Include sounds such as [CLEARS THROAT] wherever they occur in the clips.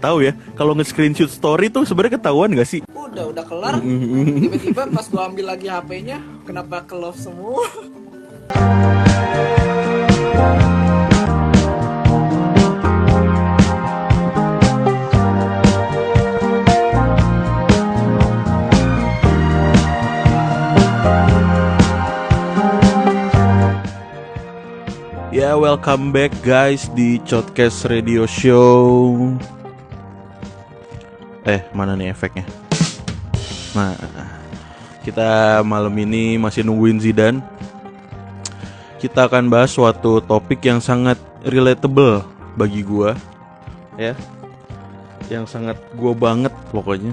tahu ya kalau nge-screenshot story tuh sebenarnya ketahuan gak sih Udah, udah kelar. Tiba-tiba pas gua ambil lagi HP-nya, kenapa ke love semua? Ya welcome back guys di Podcast Radio Show Eh mana nih efeknya? Nah kita malam ini masih nungguin Zidane. Kita akan bahas suatu topik yang sangat relatable bagi gua Ya. Yang sangat gua banget pokoknya.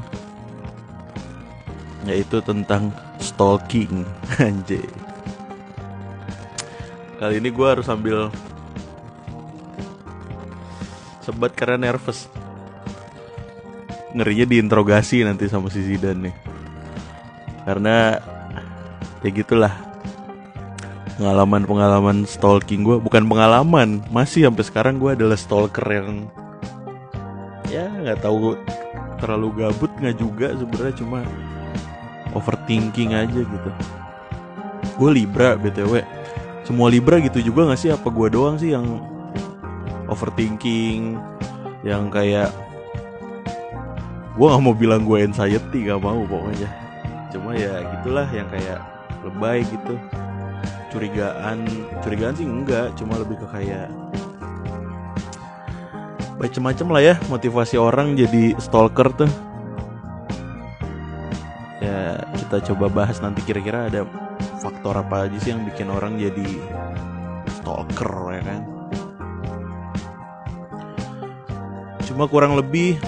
Yaitu tentang stalking [LAUGHS] Anjay. Kali ini gue harus sambil sebat karena nervous. Ngerinya diinterogasi nanti sama si Zidane nih. Karena ya gitulah. Pengalaman-pengalaman stalking gue bukan pengalaman, masih sampai sekarang gue adalah stalker yang ya nggak tahu terlalu gabut nggak juga sebenarnya cuma overthinking aja gitu. Gue Libra btw semua Libra gitu juga gak sih apa gue doang sih yang overthinking yang kayak gue nggak mau bilang gue anxiety gak mau pokoknya. Cuma ya gitulah yang kayak lebay gitu. Curigaan curigaan sih enggak cuma lebih ke kayak macem-macem lah ya motivasi orang jadi stalker tuh. Ya kita coba bahas nanti kira-kira ada faktor apa aja sih yang bikin orang jadi stalker ya kan? Cuma kurang lebih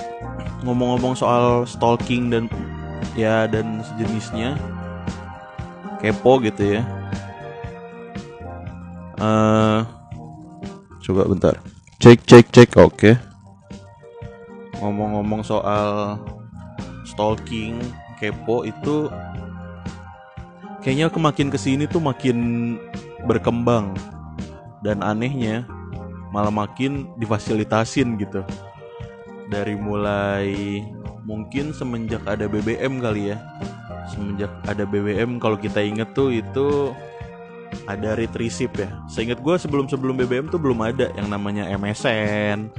ngomong-ngomong soal stalking dan ya dan sejenisnya kepo gitu ya. Eh coba bentar. Cek cek cek oke. Ngomong-ngomong soal stalking kepo itu kayaknya makin ke sini tuh makin berkembang dan anehnya malah makin difasilitasin gitu dari mulai mungkin semenjak ada BBM kali ya. Semenjak ada BBM kalau kita inget tuh itu ada retrieve ya. Seingat gue sebelum sebelum BBM tuh belum ada yang namanya MSN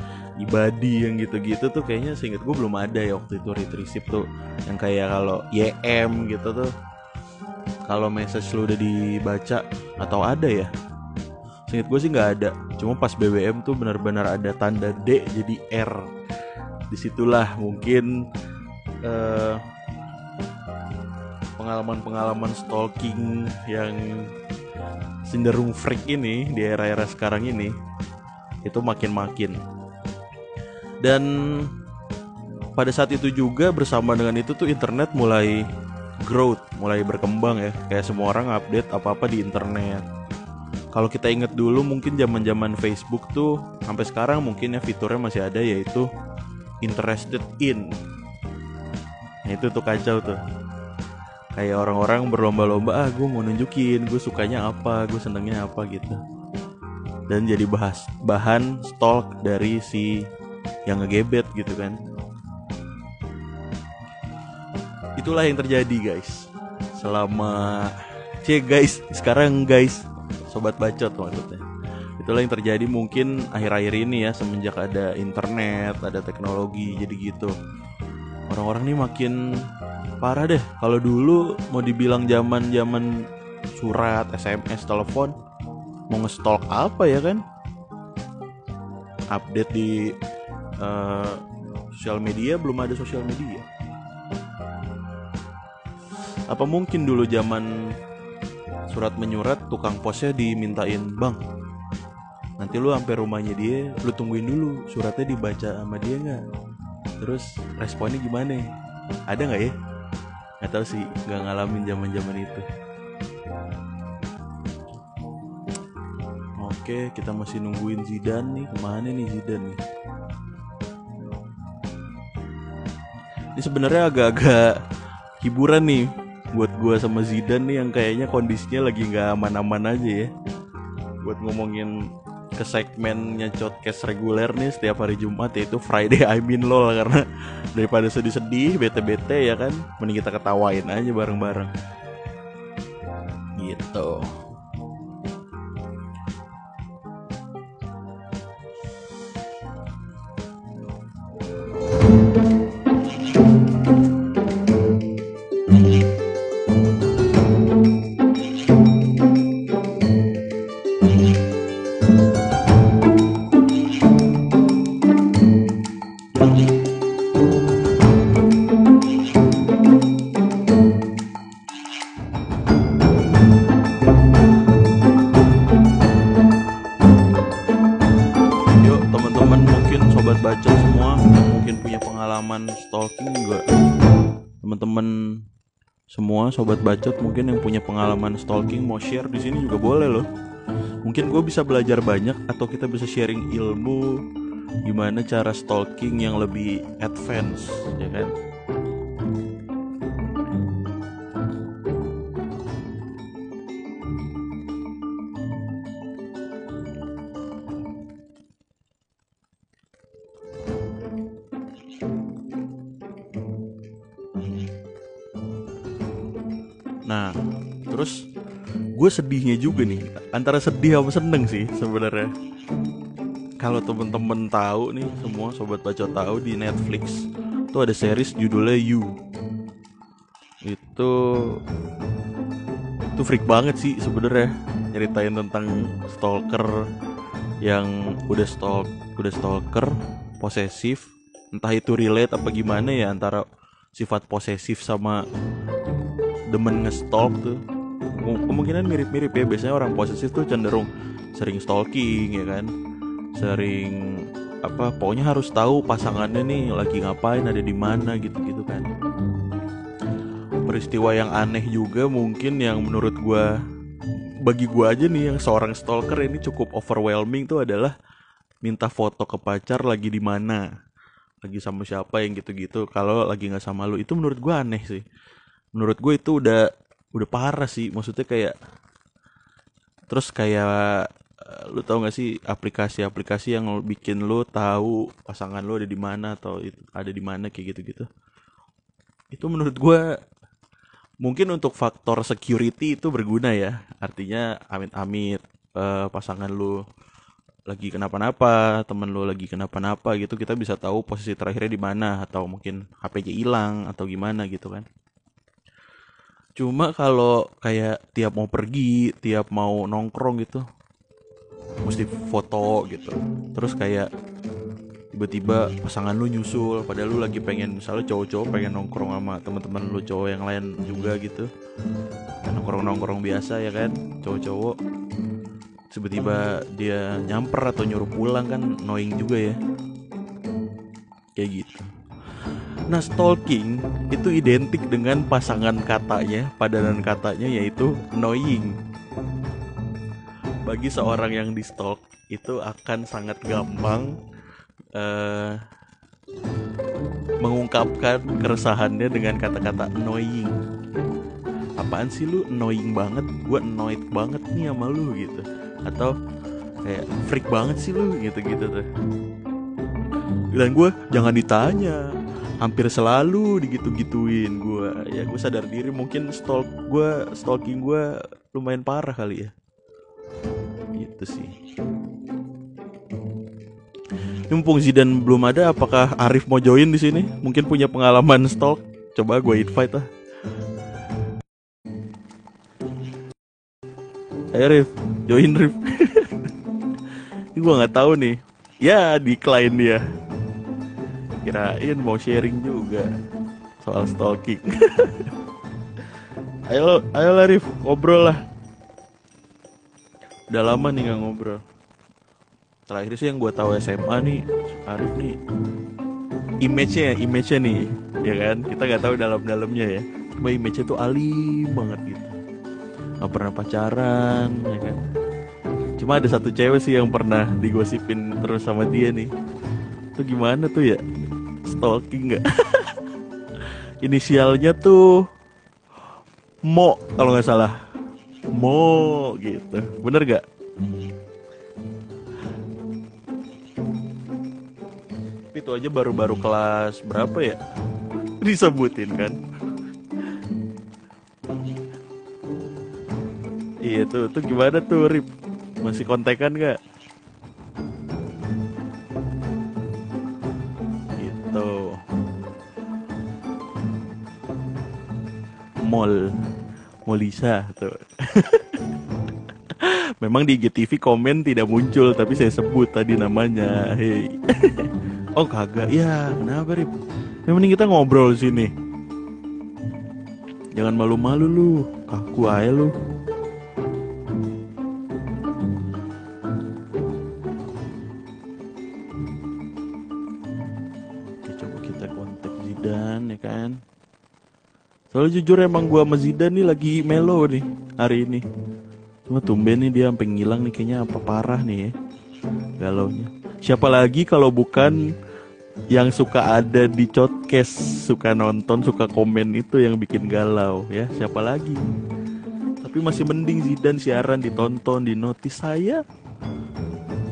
ibadi yang gitu-gitu tuh kayaknya seingat gue belum ada ya waktu itu retrieve tuh. Yang kayak kalau YM gitu tuh. Kalau message lu udah dibaca atau ada ya? Seinget gue sih nggak ada. Cuma pas BBM tuh benar-benar ada tanda D jadi R di situlah mungkin eh, pengalaman-pengalaman stalking yang cenderung freak ini di era-era sekarang ini itu makin-makin dan pada saat itu juga bersama dengan itu tuh internet mulai growth, mulai berkembang ya. Kayak semua orang update apa-apa di internet. Kalau kita inget dulu mungkin zaman-zaman Facebook tuh sampai sekarang mungkin ya fiturnya masih ada yaitu interested in. Nah, itu tuh kacau tuh. Kayak orang-orang berlomba-lomba ah gue mau nunjukin gue sukanya apa, gue senengnya apa gitu. Dan jadi bahas bahan stalk dari si yang ngegebet gitu kan. itulah yang terjadi guys selama c guys sekarang guys sobat bacot maksudnya itulah yang terjadi mungkin akhir-akhir ini ya semenjak ada internet ada teknologi jadi gitu. Orang-orang ini makin parah deh. Kalau dulu mau dibilang zaman zaman surat sms telepon mau ngestalk apa ya kan? Update di uh, sosial media belum ada sosial media. Apa mungkin dulu zaman surat menyurat tukang posnya dimintain bang nanti lu sampai rumahnya dia lu tungguin dulu suratnya dibaca sama dia nggak? Terus responnya gimana? Ada nggak ya? Nggak tahu sih nggak ngalamin zaman zaman itu. Oke kita masih nungguin Zidane nih. Ke mana nih Zidane nih? Ini sebenarnya agak-agak hiburan nih buat gua sama Zidane nih yang kayaknya kondisinya lagi nggak aman-aman aja ya. Buat ngomongin ke segmennya podcast reguler nih setiap hari Jumat yaitu Friday I mean lol karena daripada sedih-sedih bete-bete ya kan? Mending kita ketawain aja bareng-bareng. Gitu. Yuk sobat bacot mungkin yang punya pengalaman stalking mau share di sini juga boleh loh. Mungkin gue bisa belajar banyak atau kita bisa sharing ilmu gimana cara stalking yang lebih advance ya kan Nah, terus gue sedihnya juga nih antara sedih apa seneng sih sebenarnya. Kalau temen-temen tahu nih semua sobat baca tahu di Netflix tuh ada series judulnya You. Itu itu freak banget sih sebenarnya nyeritain tentang stalker yang udah stalk udah stalker posesif entah itu relate apa gimana ya antara sifat posesif sama demen nge-stalk tuh. Kemu- kemungkinan mirip-mirip ya biasanya orang posesif tuh cenderung sering stalking ya kan? Sering apa pokoknya harus tahu pasangannya nih lagi ngapain ada di mana gitu-gitu kan. Peristiwa yang aneh juga mungkin yang menurut gua bagi gua aja nih yang seorang stalker ini cukup overwhelming tuh adalah minta foto ke pacar lagi di mana lagi sama siapa yang gitu-gitu. Kalau lagi nggak sama lu itu menurut gua aneh sih menurut gue itu udah udah parah sih. Maksudnya kayak terus kayak eh, lu tau gak sih aplikasi-aplikasi yang bikin lu tahu pasangan lu ada di mana atau ada di mana kayak gitu-gitu. Itu menurut gue mungkin untuk faktor security itu berguna ya. Artinya amit-amit eh, pasangan lu lagi kenapa-napa temen lu lagi kenapa-napa gitu kita bisa tahu posisi terakhirnya di mana atau mungkin HP-nya hilang atau gimana gitu kan Cuma kalau kayak tiap mau pergi, tiap mau nongkrong gitu, mesti foto gitu. Terus kayak tiba-tiba pasangan lu nyusul, padahal lu lagi pengen misalnya cowok-cowok pengen nongkrong sama teman-teman lu cowok yang lain juga gitu. Nongkrong-nongkrong biasa ya kan, cowok-cowok. Tiba-tiba dia nyamper atau nyuruh pulang kan annoying juga ya. Kayak gitu. Nah, stalking itu identik dengan pasangan katanya, padanan katanya yaitu annoying. Bagi seorang yang di stalk itu akan sangat gampang eh, mengungkapkan keresahannya dengan kata-kata annoying. Apaan sih lu annoying banget? Gue annoyed banget nih sama lu gitu. Atau kayak freak banget sih lu gitu-gitu tuh. Dan gue jangan ditanya hampir selalu digitu-gituin gue ya gue sadar diri mungkin stalk gue stalking gue lumayan parah kali ya. Gitu sih. Mumpung Zidan belum ada apakah Arif mau join di sini? Mungkin punya pengalaman stalk? Coba gue invite ah ayo Rif. Join Rif. [LAUGHS] Gue nggak tahu nih. Ya decline dia kirain mau sharing juga soal stalking. [LAUGHS] ayo, ayo lah Rif, ngobrol lah. Udah lama nih nggak ngobrol. Terakhir sih yang gue tahu SMA nih, Arif nih, image-nya, image-nya nih, ya kan? Kita nggak tahu dalam-dalamnya ya. Cuma image-nya tuh alim banget gitu. Gak pernah pacaran, ya kan? Cuma ada satu cewek sih yang pernah digosipin terus sama dia nih. Itu gimana tuh ya? stalking nggak? [LAUGHS] Inisialnya tuh Mo kalau nggak salah. Mo gitu. Bener gak itu aja baru-baru kelas berapa ya? [LAUGHS] Disebutin kan? Iya tuh tuh gimana tuh Rip? Masih kontekan gak mall Molisa tuh [LAUGHS] Memang di IGTV komen tidak muncul tapi saya sebut tadi namanya. Hei. [LAUGHS] oh kagak. Ya, kenapa, Rip? Yang mending kita ngobrol sini. Jangan malu-malu lu. Kaku aja lu. Oke, coba kita kontak Zidane ya kan. Soalnya jujur emang gua sama Zidane nih lagi melo nih hari ini. Cuma tumben nih dia sampai ngilang nih kayaknya apa parah nih ya. Galaunya. Siapa lagi kalau bukan yang suka ada di podcast, suka nonton, suka komen itu yang bikin galau ya. Siapa lagi? Tapi masih mending Zidane siaran ditonton, di notis saya.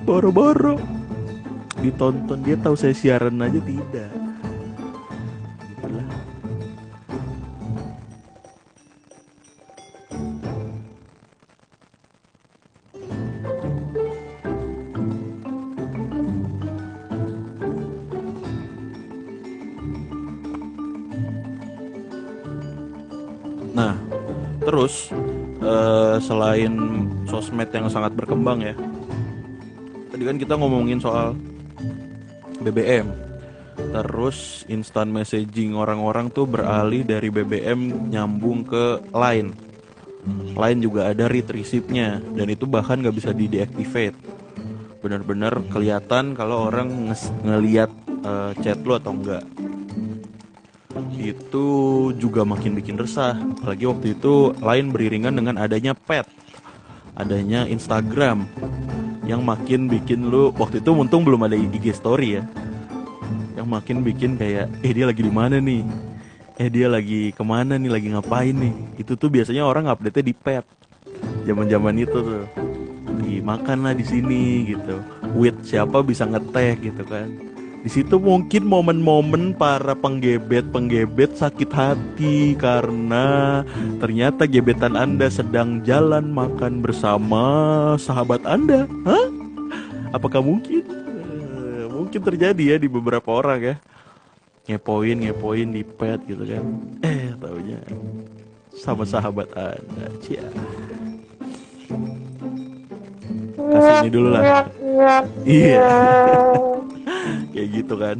Boro-boro ditonton dia tahu saya siaran aja tidak. Terus eh, selain sosmed yang sangat berkembang ya, tadi kan kita ngomongin soal BBM, terus instant messaging orang-orang tuh beralih dari BBM nyambung ke Line. Line juga ada read receipt-nya dan itu bahkan nggak bisa di deactivate. Bener-bener kelihatan kalau orang nges- ngeliat eh, chat lu atau enggak itu juga makin bikin resah. Apalagi waktu itu lain beriringan dengan adanya pet adanya Instagram yang makin bikin lu waktu itu untung belum ada IG story ya yang makin bikin kayak eh dia lagi di mana nih? Eh dia lagi ke mana nih? Lagi ngapain nih? Itu tuh biasanya orang update di pet zaman zaman itu tuh. Di makan lah di sini gitu. With siapa bisa ngeteh gitu kan di situ mungkin momen-momen para penggebet-penggebet sakit hati karena ternyata gebetan Anda sedang jalan makan bersama sahabat Anda. Hah? Apakah mungkin? Eh, Mungkin terjadi ya di beberapa orang ya. Ngepoin, ngepoin di pet gitu kan. Eh, taunya sama sahabat Anda. Cia. Kasih ini dulu lah. Iya. [LAUGHS] kayak gitu kan.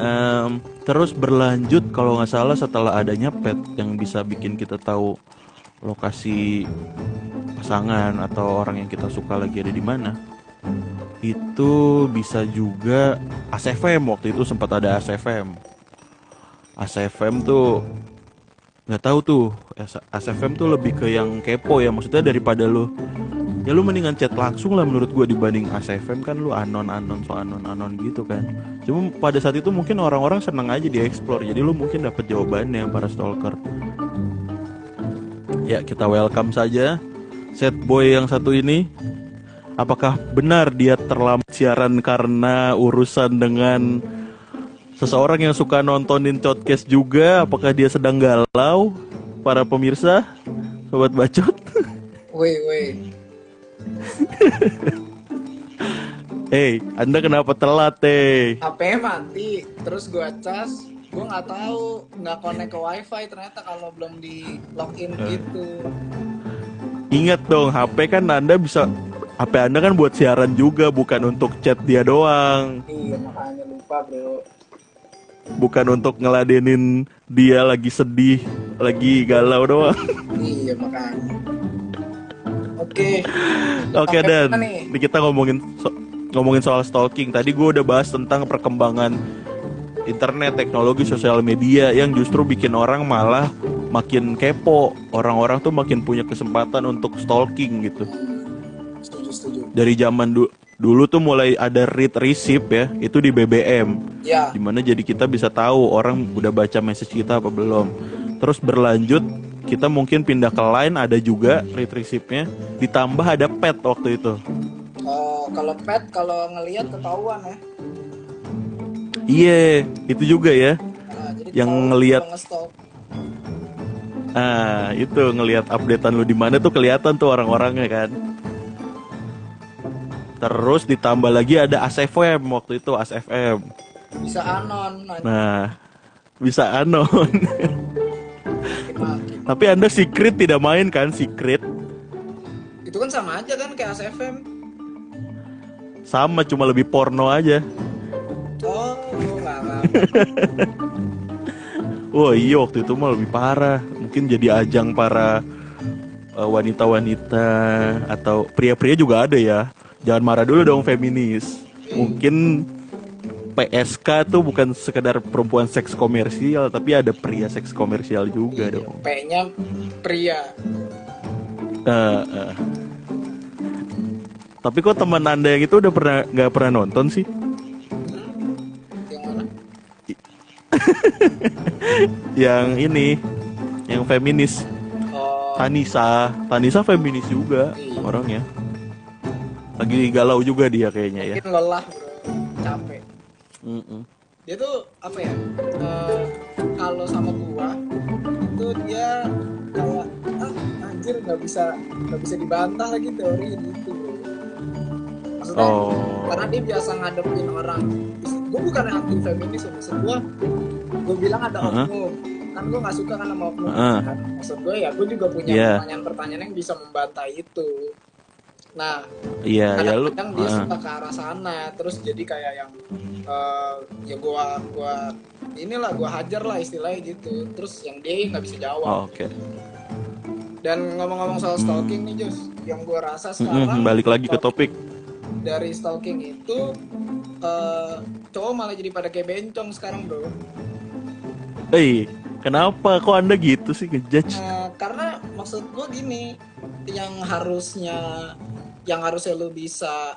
Em, terus berlanjut kalau nggak salah setelah adanya pet yang bisa bikin kita tahu lokasi pasangan atau orang yang kita suka lagi ada di mana itu bisa juga ACFM waktu itu sempat ada ACFM ACFM tuh nggak tahu tuh. ACFM tuh lebih ke yang kepo ya. Maksudnya daripada lu ya lu mendingan chat langsung lah menurut gua dibanding ACFM kan lu anon anon so anon anon gitu kan. Cuma pada saat itu mungkin orang-orang seneng aja dieksplor jadi lu mungkin dapet jawabannya para stalker. Ya kita welcome saja set boy yang satu ini. Apakah benar dia terlambat siaran karena urusan dengan seseorang yang suka nontonin podcast juga? Apakah dia sedang galau? Para pemirsa sobat bacot. Woi, woi. [LAUGHS] Hei, Anda kenapa telat, teh? HP mati, terus gua cas, gua nggak tahu, nggak connect ke wifi ternyata kalau belum di login Eh. gitu. Ingat dong, HP kan Anda bisa HP Anda kan buat siaran juga, bukan untuk chat dia doang, Iya makanya lupa bro. bukan untuk ngeladenin dia lagi sedih, lagi galau doang. Iya makanya. Oke. Oke Topik dan kita ngomongin so- ngomongin soal stalking. Tadi gue udah bahas tentang perkembangan internet, teknologi, sosial media yang justru bikin orang malah makin kepo. Orang-orang tuh makin punya kesempatan untuk stalking gitu. Setuju setuju. Dari zaman du- dulu tuh mulai ada read receipt ya, itu di BBM. Ya. Di mana jadi kita bisa tahu orang udah baca message kita apa belum. Terus berlanjut kita mungkin pindah ke line ada juga read receipt-nya ditambah ada pet waktu itu Oh, kalau pet kalau ngelihat ketahuan ya. Iya, itu juga ya. Nah, jadi Yang nge-stalk, Ah, itu ngelihat updatean lu di mana tuh kelihatan tuh orang-orangnya kan. Terus ditambah lagi ada ASFM waktu itu ASFM. bisa anon Nah, bisa anon. [LAUGHS] Tapi Anda secret tidak main kan secret? itu kan sama aja kan kayak ASFM Sama cuma lebih porno aja. oh Wah [LAUGHS] iya waktu itu mah lebih parah. Mungkin jadi ajang para eh, wanita-wanita atau pria-pria juga ada ya. Jangan marah dulu dong feminis. Mungkin PSK tuh bukan sekedar perempuan seks komersial, tapi ada pria seks komersial juga dong. P-nya pria Eh, eh. Tapi kok teman anda yang itu udah pernah nggak pernah nonton sih? yang mana [LAUGHS] Yang ini, yang feminis. oh Tanisa, Tanisa feminis juga Iya. orangnya. Lagi galau juga dia kayaknya ya. mungkin lelah bro capek Mm-mm. dia tuh apa ya eh, kalau sama gua itu dia kayak ah anjir nggak bisa nggak bisa dibantah lagi teori gitu bro maksudnya Oh. karena dia biasa ngadepin orang gue bukan anti feminis ya maksud gue gue bilang ada Uh-huh. oknum kan gue nggak suka kan sama oknum Uh-uh. kan maksud gue ya gue juga punya Yeah. pertanyaan-pertanyaan yang bisa membantah itu nah Iya, ya lu. kadang-kadang dia suka ke arah sana terus jadi kayak yang eh, ya gua gua inilah gua hajar lah istilahnya gitu terus yang dia nggak bisa Oh, jawab Oke. dan ngomong-ngomong soal stalking nih Jus yang gua rasa Mm-mm, sekarang balik lagi ke topik. dari stalking itu eh cowok malah jadi pada kayak bencong sekarang bro Eh, kenapa kok anda gitu sih ngejudge? Eh, karena maksud gua gini yang harusnya yang harusnya lu bisa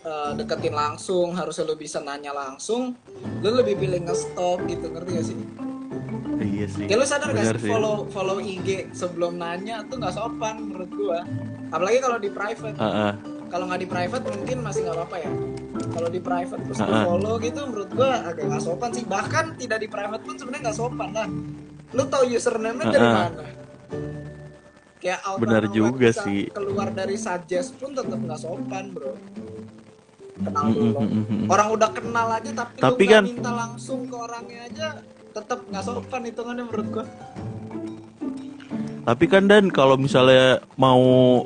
eh, deketin langsung harusnya lu bisa nanya langsung lu lebih pilih nge-stalk gitu ngerti gak sih Iya sih. ya lu sadar gak sih follow follow IG sebelum nanya tuh nggak sopan menurut gua apalagi kalau di private Uh-uh. kalau nggak di private mungkin masih nggak apa-apa ya kalau di private terus lu Ah, ah. follow gitu menurut gua agak nggak sopan sih bahkan tidak di private pun sebenarnya nggak sopan lah lu tahu username-nya dari mana kayak auto Benar juga bisa sih. keluar dari suggest pun tetap nggak sopan bro kenal orang udah kenal aja tapi, Tapi lu nggak kan- minta langsung ke orangnya aja tetap nggak sopan hitungannya menurut gua Tapi kan dan kalau misalnya mau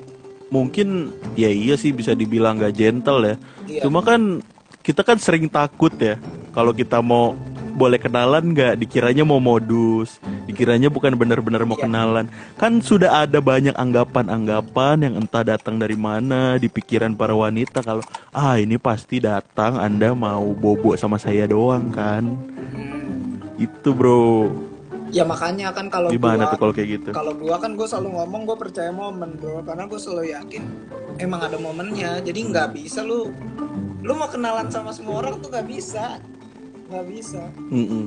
mungkin ya iya sih bisa dibilang gak gentle ya. Iya. Cuma kan kita kan sering takut ya kalau kita mau boleh kenalan nggak? Dikiranya mau modus dikiranya bukan benar-benar mau Iya. kenalan. Kan sudah ada banyak anggapan-anggapan yang entah datang dari mana di pikiran para wanita kalau ah ini pasti datang anda mau bobo sama saya doang kan? Hmm. itu bro. Ya makanya kan kalau gimana gua tuh kalau kayak gitu? kalau gua kan gue selalu ngomong gue percaya momen bro. Karena gue selalu yakin emang ada momennya. Jadi nggak bisa lu lu mau kenalan sama semua orang tuh nggak bisa nggak bisa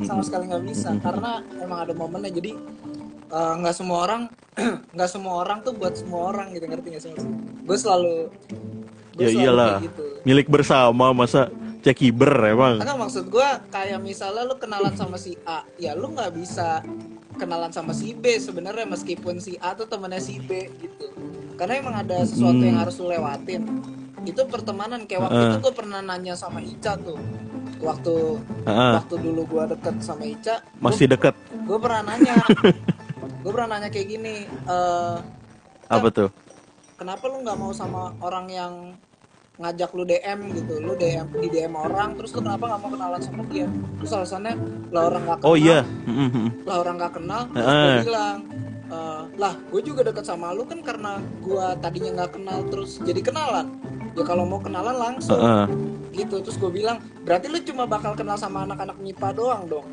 sama sekali nggak bisa karena emang ada momennya jadi eh, nggak semua orang [CLEARS THROAT] nggak semua orang tuh buat semua orang gitu ngerti nggak sih gue selalu gua ya selalu iyalah gitu milik bersama masa cekiber emang Karena maksud gue kayak misalnya lu kenalan sama si A, ya lu nggak bisa kenalan sama si B sebenarnya meskipun si A tuh temennya si B gitu. Karena emang ada sesuatu Hmm. yang harus lu lewatin. Itu pertemanan kayak waktu Heeh. itu gue pernah nanya sama Ica tuh. Waktu Heeh. waktu dulu gue deket sama Ica, masih deket? gue pernah nanya, [LAUGHS] gue pernah nanya kayak gini, eh apa tuh? kenapa lu nggak mau sama orang yang ngajak lu DM gitu? Lu DM di DM orang terus lu kenapa nggak mau kenalan sama dia? Terus alasannya lah orang nggak kenal. oh iya lah orang nggak kenal terus gue bilang "Eh, lah gue juga deket sama lu kan karena gue tadinya nggak kenal terus jadi kenalan ya kalau mau kenalan langsung Heeh. gitu terus gue bilang berarti lu cuma bakal kenal sama anak-anak MIPA doang dong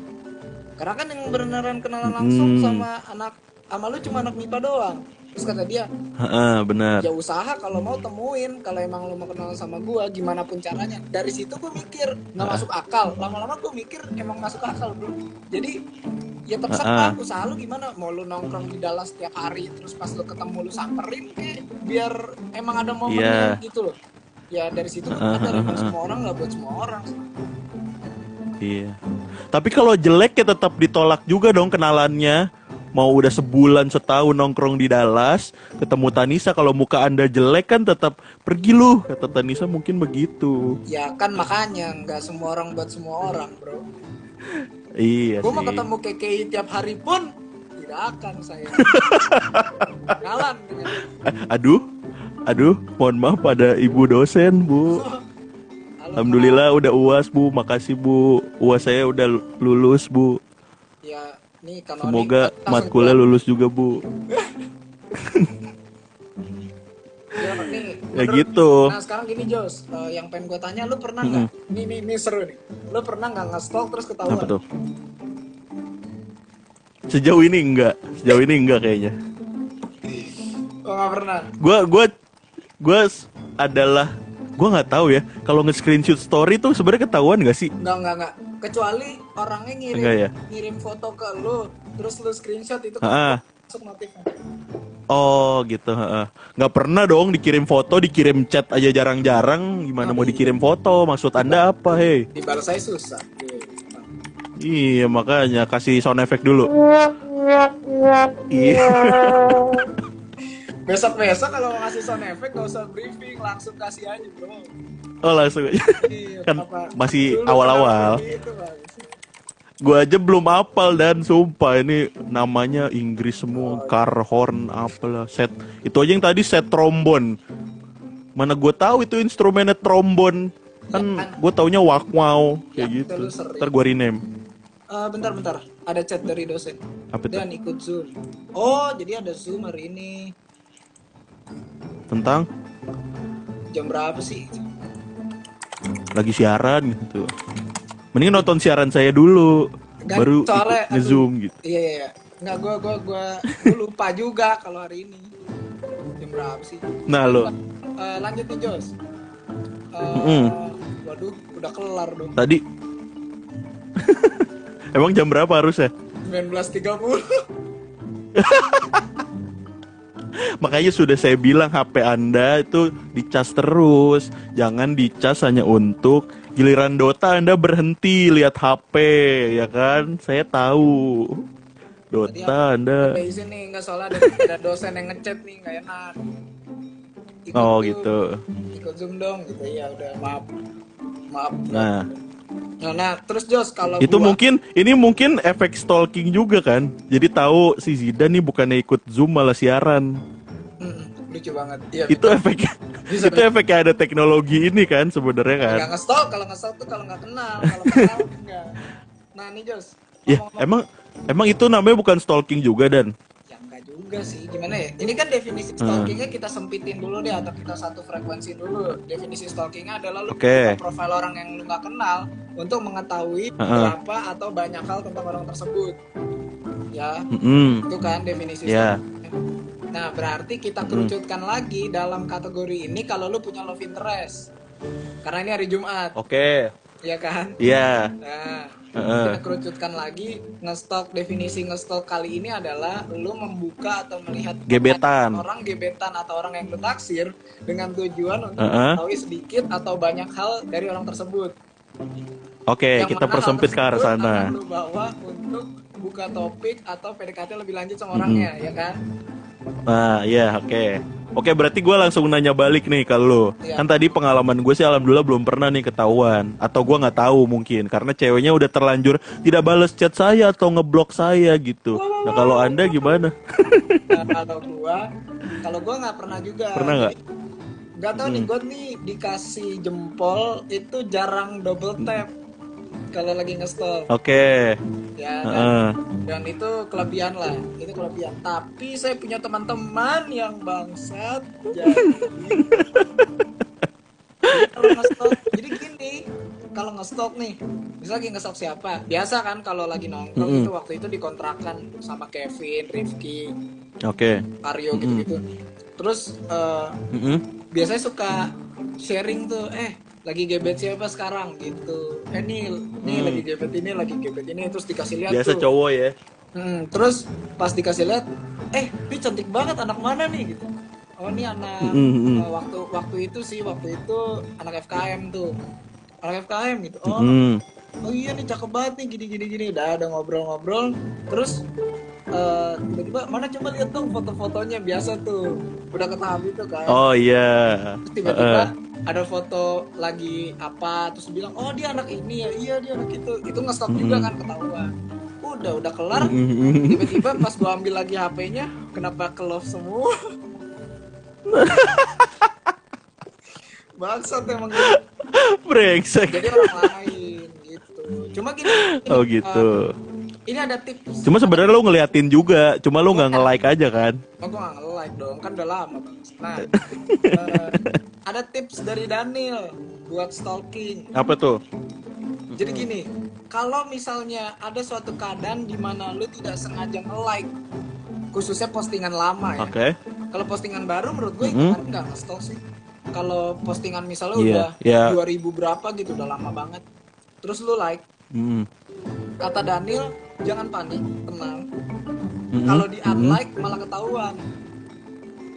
karena kan yang beneran kenalan langsung Hmm. sama anak sama lu cuma anak MIPA doang terus kata dia Heeh, benar ya usaha kalau mau temuin kalau emang lo mau kenal sama gua gimana pun caranya dari situ gue mikir nggak masuk akal lama-lama gue mikir emang masuk akal bro jadi ya Ah, terserah usaha lu gimana mau lu nongkrong di Dallas setiap hari terus pas lu ketemu lu samperin kek biar emang ada momennya Iya. gitu loh ya dari situ gue emang ah. semua orang nggak buat semua orang. Iya. Tapi kalau jelek ya tetap ditolak juga dong kenalannya. Mau udah sebulan setahun nongkrong di Dallas, ketemu Tanisa kalau muka anda jelek kan tetap pergi lu kata Tanisa mungkin begitu. Ya kan makanya nggak semua orang buat semua orang bro. [LAUGHS] Iya Gue mau ketemu KKI tiap hari pun tidak akan saya. [LAUGHS] Dengan Aduh, aduh, mohon maaf pada ibu dosen bu. [LAUGHS] Alhamdulillah udah uas bu, makasih bu. Uas saya udah lulus bu. Nih Semoga matkulnya lulus juga bu. Ya, nih, Ya menurut- gitu. Nah sekarang gini Jos, Eh, yang pengen gue tanya, lu pernah nggak? Nih, nih, nih seru nih. Lu pernah nggak nge-stalk terus ketahuan? Apa tuh? Sejauh ini enggak, sejauh ini enggak kayaknya. Nggak pernah. Gua gua gua s- adalah gua nggak tahu ya. Kalau nge-screenshot story tuh sebenarnya ketahuan gak sih? Nggak nggak nggak. Kecuali orangnya ngirim Enggak ya? ngirim foto ke lu, terus lu screenshot itu kan masuk notifnya. Oh gitu. heeh. Nggak pernah dong dikirim foto, dikirim chat aja jarang-jarang. Gimana mau dikirim foto? Maksud anda apa, hei? Dibalas saya susah. Iya makanya kasih sound effect dulu. Iya. [LAUGHS] Besok besok kalau mau ngasih sound effect gak usah briefing, langsung kasih aja bro. Oh langsung aja. Iya, Kan kenapa? masih awal-awal. gitu? Gua aja belum hafal dan sumpah ini namanya Inggris semua, car horn apalah set. Itu aja yang tadi set trombon. Mana gue tahu itu instrumennya trombon. Kan gue taunya wakmau kayak Ya, gitu. itu lu sering. Ntar gue rename. Eh, bentar bentar, ada chat dari dosen. Apa itu? Dan ikut zoom. Oh, jadi ada zoom hari ini. Tentang Jam berapa sih? lagi siaran gitu. Mending nonton siaran saya dulu, Kan baru soalnya, nge-zoom gitu. Iya iya. iya. Nggak gua gua gua, gua lupa juga kalau hari ini. Jam berapa sih? Nah lo, Eh, lanjut nih Jos. Eh, Mm-mm. Waduh, udah kelar dong. tadi [LAUGHS] Emang jam berapa harusnya? 19.30. [LAUGHS] [LAUGHS] Makanya sudah saya bilang HP Anda itu dicas terus, jangan dicas hanya untuk giliran Dota Anda berhenti lihat HP, ya kan? Saya tahu. Dota Anda. Izin nih, nggak soalnya ada, ada dosen yang ngechat nih, nggak enak. Ikut Oh Zoom, gitu. Ikut zoom dong, gitu ya udah maaf, maaf. Nah, Nah, nah, terus Jos kalau itu gua- mungkin ini mungkin efek stalking juga kan. Jadi tahu si Zidane nih bukannya ikut Zoom malah siaran. Mm, lucu banget. Iya. Itu efek Bisa, itu efeknya ada teknologi ini kan sebenarnya kan. Nggak nge-stalk, kalau nge-stalk tuh kalau nggak kenal, kalau kenal enggak. Nah nih Jos, Ya, emang emang itu namanya bukan stalking juga dan ya juga sih, gimana ya? Ini kan definisi Hmm. stalkingnya kita sempitin dulu deh atau kita satu frekuensi dulu. Definisi stalkingnya adalah lu buka profil orang yang lu nggak kenal untuk mengetahui berapa atau banyak hal tentang orang tersebut. Ya, Mm-mm. itu kan definisi Ya. stalking. Nah, berarti kita kerucutkan lagi dalam kategori ini kalau lu punya love interest. Karena ini hari Jumat, Oke. ya kan? Iya. Nah, Kita kerucutkan lagi ngestok definisi ngestok kali ini adalah lu membuka atau melihat Gebetan. orang gebetan atau orang yang lu taksir dengan tujuan untuk Heeh. mengetahui sedikit atau banyak hal dari orang tersebut. Oke, Yang kita persempit ke arah sana. lu bawa untuk buka topik atau PDKT lebih lanjut sama orangnya, ya kan? Nah, iya, oke. Oke, berarti gue langsung nanya balik nih ke lu. Iya. Kan tadi pengalaman gue sih alhamdulillah belum pernah nih ketahuan. Atau gue nggak tahu mungkin. Karena ceweknya udah terlanjur tidak balas chat saya atau ngeblok saya gitu. Nah, kalau anda gimana? Nah, kalau gua, kalau gua nggak pernah juga. Pernah nggak? Hmm. Jadi, Nggak tahu nih, gua nih dikasih jempol itu jarang double tap kalau lagi nge-stop. Oke. ya kan? Heeh. dan itu kelebihan lah itu kelebihan tapi saya punya teman-teman yang bangsat jadi kalau jadi gini kalau nge-stalk nih bisa lagi nge-stalk siapa biasa kan kalau lagi nongkrong Mm-mm. itu waktu itu dikontrakan sama Kevin Rifki Oke. Aryo gitu-gitu terus eh, Mm-mm. biasanya suka sharing tuh eh lagi gebet siapa sekarang gitu eh nih nih Hmm. lagi gebet ini lagi gebet ini terus dikasih lihat Biasa tuh cowok ya. Hmm, terus pas dikasih lihat, eh, ini cantik banget anak mana nih gitu. Oh, ini anak Mm, mm, mm. eh, waktu waktu itu sih waktu itu anak FKM tuh. Anak FKM gitu. Oh, Mm. oh iya nih cakep banget nih gini gini gini udah ada ngobrol-ngobrol terus eh, tiba-tiba mana coba lihat dong foto-fotonya biasa tuh udah ke tahap itu kan Oh iya. terus tiba-tiba Heeh. ada foto lagi apa terus bilang oh dia anak ini ya iya dia anak itu itu nge-stop juga Mm-mm. kan ketahuan udah udah kelar tiba-tiba pas gua ambil lagi HP-nya kenapa ke love semua bangsat emang gitu. Brengsek. jadi orang lain gitu cuma gini ini, Oh gitu. Ini ada tips Cuma sebenarnya lu ngeliatin juga, cuma lu nggak nge-like aja kan? oh gue gak nge-like dong kan udah lama bang nah [LAUGHS] eh, ada tips dari Daniel buat stalking Apa tuh? Jadi gini, kalau misalnya ada suatu keadaan di mana lu tidak sengaja nge-like, khususnya postingan lama ya. Oke. Kalau postingan baru menurut gue Mhm. kan nggak nge-stalk sih. Kalau postingan misalnya Iya, udah iya. 2000 berapa gitu, udah lama banget. Terus lu like, Mm. kata Daniel, jangan panik, tenang. Mm-mm. Kalau di unlike malah ketahuan.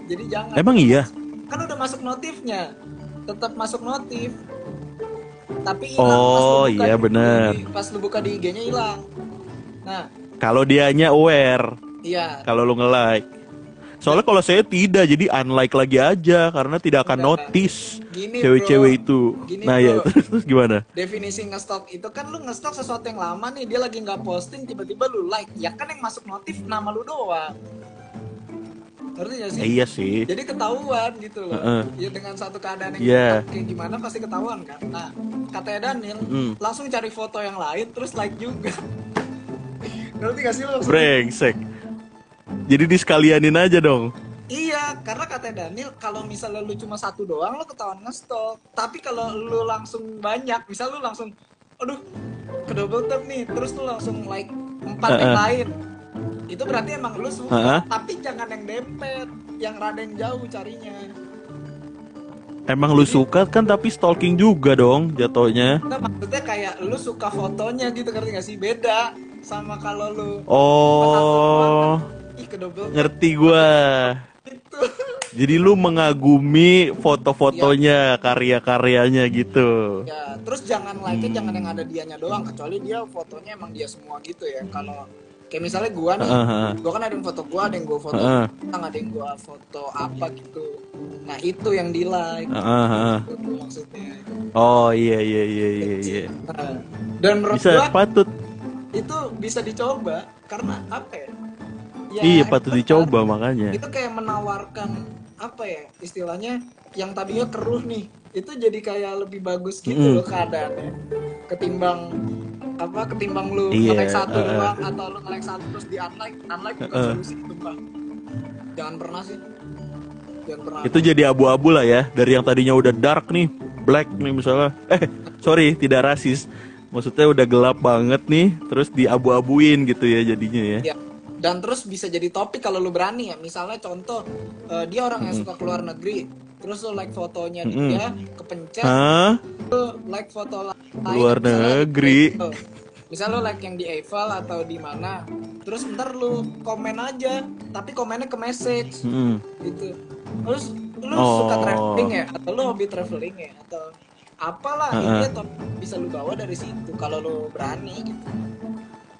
Jadi jangan. Emang iya? Kan udah masuk notifnya. Tetap masuk notif. Tapi hilang lu Oh, iya bener. di- Pas lu buka di IG-nya hilang. Nah, Kalau dianya aware, iya. kalau lu nge-like. Soalnya kalau saya tidak, jadi unlike lagi aja karena tidak akan notice cewek-cewek itu. Gini, nah ya bro. terus, [LAUGHS] terus gimana? Definisi nge-stalk itu kan lu nge-stalk sesuatu yang lama nih, dia lagi nggak posting, tiba-tiba lu like. Ya kan yang masuk notif nama lu doang. Ngerti gak sih? Eh, iya sih. Jadi ketahuan gitu loh. Heeh. Ya dengan satu keadaan yang Iya. kayak gimana pasti ketahuan kan. Nah, katanya Daniel Mm. langsung cari foto yang lain terus like juga. [LAUGHS] Ngerti gak sih maksudnya? Brengsek. Jadi disekalianin aja dong. Iya, karena kata Daniel kalau misalnya lu cuma satu doang lu ketahuan nge-stalk. Tapi kalau lu langsung banyak, misal lu langsung aduh ke double tap nih, terus lu langsung like empat yang Heeh. lain. Itu berarti emang lu suka, Heeh. tapi jangan yang dempet, yang rada yang jauh carinya. Emang lu suka kan tapi stalking juga dong jatuhnya. Nah, maksudnya kayak lu suka fotonya gitu ngerti gak sih? Beda sama kalau lu Oh, ih ngerti gua. Jadi lu mengagumi foto-fotonya, karya-karyanya gitu. Ya, terus jangan like Hmm. jangan yang ada dianya doang, kecuali dia fotonya emang dia semua gitu ya. Kalau kayak misalnya gua nih, Heeh. gua kan ada yang foto gua, ada yang gua foto, tentang ada yang gua foto apa gitu. Nah itu yang di like, Heeh, heeh. gitu maksudnya. Oh iya iya iya iya iya. Dan menurut Bisa gua patut. itu bisa dicoba karena apa ya? Ya, Iya patut dicoba kan- makanya. Itu kayak menawarkan apa ya istilahnya yang tadinya keruh nih itu jadi kayak lebih bagus gitu Mm. loh keadaannya ketimbang apa ketimbang lu Iya, nge-like satu uh-uh. doang atau lu nge-like satu terus di unlike unlike bukan Uh-uh. solusi itu bang jangan pernah sih jangan pernah Itu jadi abu-abu lah ya dari yang tadinya udah dark nih, black nih misalnya. Eh sorry tidak rasis. Maksudnya udah gelap banget nih, terus diabu-abuin gitu ya jadinya ya. ya dan terus bisa jadi topik kalau lu berani ya misalnya contoh eh, dia orang yang suka keluar negeri terus lu like fotonya Mm-mm. dia kepencet Hah? lu like foto la- lain Luar misalnya negeri. misal lu like yang di Eiffel atau di mana terus ntar lu komen aja tapi komennya ke message Mm-mm. gitu terus lu Oh. suka traveling ya atau lu hobi traveling ya atau apalah ini atau bisa lu bawa dari situ kalau lu berani gitu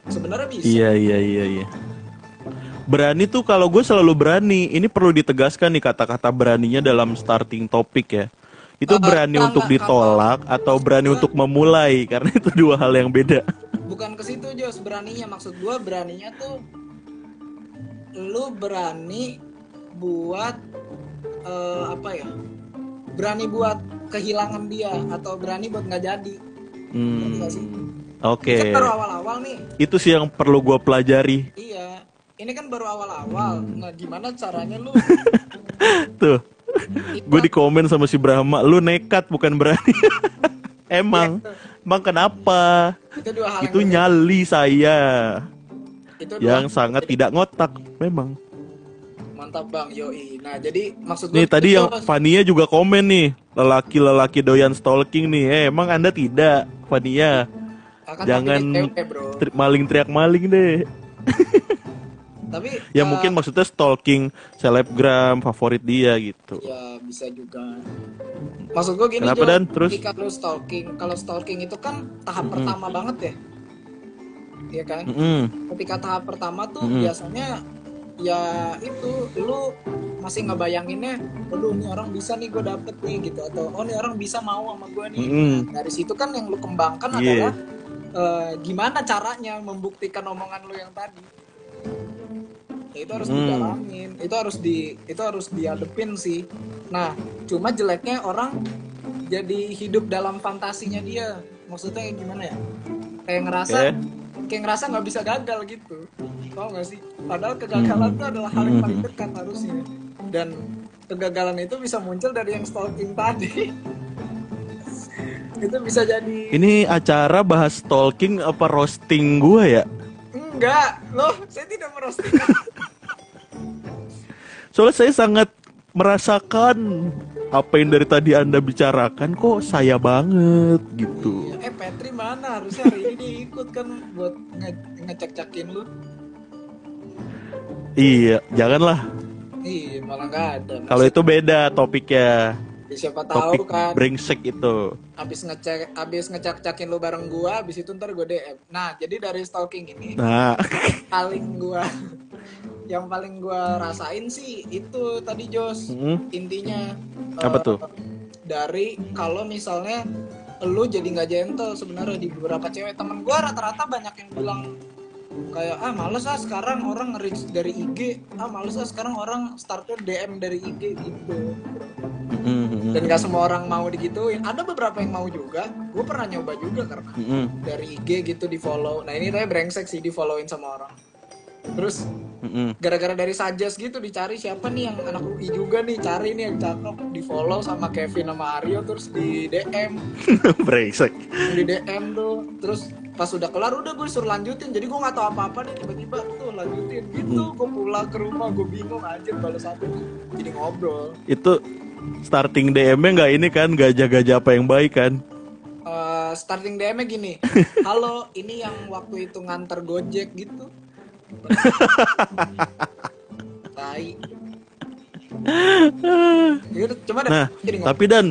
sebenarnya bisa Iya iya iya iya. Berani tuh kalau gue selalu berani. Ini perlu ditegaskan nih kata-kata beraninya dalam starting topik ya. Itu Eh, berani enggak, untuk enggak, ditolak atau berani untuk memulai [LAUGHS] karena itu dua hal yang beda. bukan ke situ Jos beraninya maksud gua beraninya tuh lu berani buat eh, apa ya berani buat kehilangan dia atau berani buat nggak jadi? Hmm, Oke. baru awal-awal nih Itu sih yang perlu gue pelajari. iya ini kan baru awal-awal Hmm. nah gimana caranya lu [LAUGHS] Tuh, gue di komen sama si Brahma, lu nekat bukan berani. [LAUGHS] Emang, emang kenapa? itu dua hal Itu yang nyali saya itu dua yang sangat tidak ngotak, memang. mantap bang yoi nah jadi maksud Nih tadi yang Fania juga komen nih, lelaki-lelaki doyan stalking nih. Eh, emang anda tidak, Fania? akan jangan cewek, Tri- maling teriak maling deh. [LAUGHS] Tapi Ya eh, mungkin maksudnya stalking selebgram favorit dia gitu. ya bisa juga. Maksud gue gini Kenapa, Dan? Terus? lu stalking, kalau stalking itu kan tahap Mm-mm. pertama banget ya. Iya kan? Mm-mm. Ketika tahap pertama tuh Mm-mm. biasanya ya itu lu masih ngebayanginnya, aduh ini orang bisa nih gue dapet nih gitu atau oh ini orang bisa mau sama gue nih. Mm-mm. Dari situ kan yang lu kembangkan Iya. adalah eh, gimana caranya membuktikan omongan lu yang tadi. Ya, itu harus Hmm. didalamin, itu harus di itu harus diadepin sih. Nah, cuma jeleknya orang jadi hidup dalam fantasinya dia. Maksudnya gimana ya? Kayak ngerasa Oke. kayak ngerasa nggak bisa gagal gitu. Tau gak sih? Padahal kegagalan Hmm. itu adalah hal yang paling Hmm. dekat harusnya. Dan kegagalan itu bisa muncul dari yang stalking tadi. [LAUGHS] itu bisa jadi Ini acara bahas stalking apa roasting gua ya? enggak loh saya tidak merosting [LAUGHS] Soalnya saya sangat merasakan apa yang dari tadi Anda bicarakan kok saya banget gitu. eh Petri mana harusnya hari ini ikut kan buat nge- ngecek-cekin lu Iya, janganlah. iya malah nggak ada Kalau itu beda topiknya. Ya, siapa tahu Topik kan brengsek itu. habis ngecek habis ngecek-cekin lu bareng gua habis itu ntar gue DM nah jadi dari stalking ini Nah, paling gua yang paling gua rasain sih itu tadi Jos. Mm, intinya Apa eh, tuh? dari kalau misalnya lu jadi nggak gentle sebenarnya di beberapa cewek temen gua rata-rata banyak yang bilang kayak ah males ah sekarang orang nge-reach dari IG ah males ah sekarang orang starter DM dari IG gitu. Mm, mm, dan gak semua orang mau digituin. Ada beberapa yang mau juga. Gue pernah nyoba juga karena mm, mm, dari IG gitu di follow nah ini tapi brengsek sih di followin sama orang. Terus. Gara-gara dari suggest gitu dicari siapa nih yang anak UI juga nih cari nih yang cakep di follow sama Kevin sama Aryo terus di DM [LAUGHS] brengsek. di DM tuh. Terus pas udah kelar udah gue suruh lanjutin. Jadi gue nggak tahu apa-apa nih tiba-tiba tuh lanjutin. Gitu gue pulang ke rumah gue bingung aja balas apa jadi ngobrol. Itu starting DM-nya nggak ini kan gajah-gajah apa yang baik kan? Eh, starting DM-nya gini. [LAUGHS] Halo ini yang waktu itu nganter gojek gitu tai deh Nah, tapi dan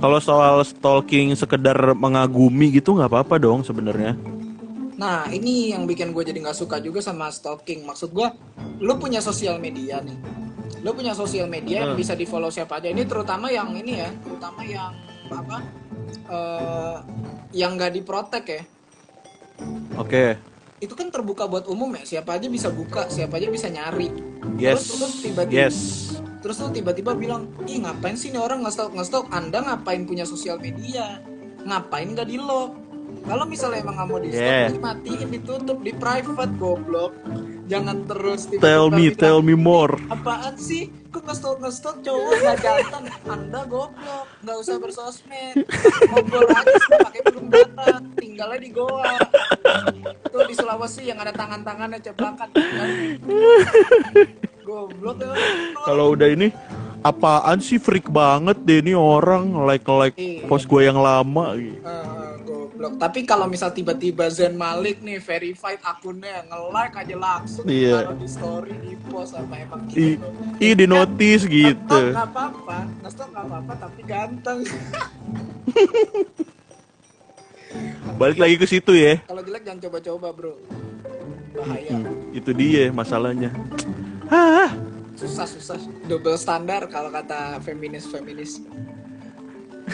kalau soal stalking sekedar mengagumi gitu nggak apa-apa dong sebenarnya. Nah, ini yang bikin gue jadi nggak suka juga sama stalking. Maksud gue, lu punya sosial media nih. Lu punya sosial media yang Hmm. bisa di follow siapa aja. Ini terutama yang ini ya, terutama yang apa? eh yang nggak diprotek ya. Oke. Itu kan terbuka buat umum ya. Siapa aja bisa buka, siapa aja bisa nyari. Yes. Terus, tiba-tiba, Yes. terus lu tiba-tiba bilang, ih ngapain sih nih orang ngestalk ngestalk? Anda ngapain punya sosial media? Ngapain gak di lock? Kalau misalnya emang nggak mau di Yeah. stop, matiin, ditutup, di private, goblok. Jangan terus tiba-tiba Tell me, bilang, tell me more. Apaan sih? Kok ngestalk ngestalk cowok gak jantan? Anda goblok, nggak usah bersosmed. Ngobrol aja sih, pakai burung data, tinggalnya di goa. Tuh di Sulawesi yang ada tangan-tangannya ceplakan. Goblok ya. Kalau udah ini apaan sih freak banget deh ini orang like like Iya. post gue yang lama gitu. Eh, goblok. Tapi kalau misal tiba-tiba Zen Malik nih verified akunnya nge-like aja langsung Iya. taruh di story di post apa emang gitu. ih di notice Ngestok gitu. nggak apa-apa, ngestok nggak apa-apa tapi ganteng. [LAUGHS] Balik lagi ke situ ya. kalau jelek jangan coba-coba bro, bahaya. Hmm, itu dia masalahnya. Hah, Susah susah, double standar kalau kata feminis feminis.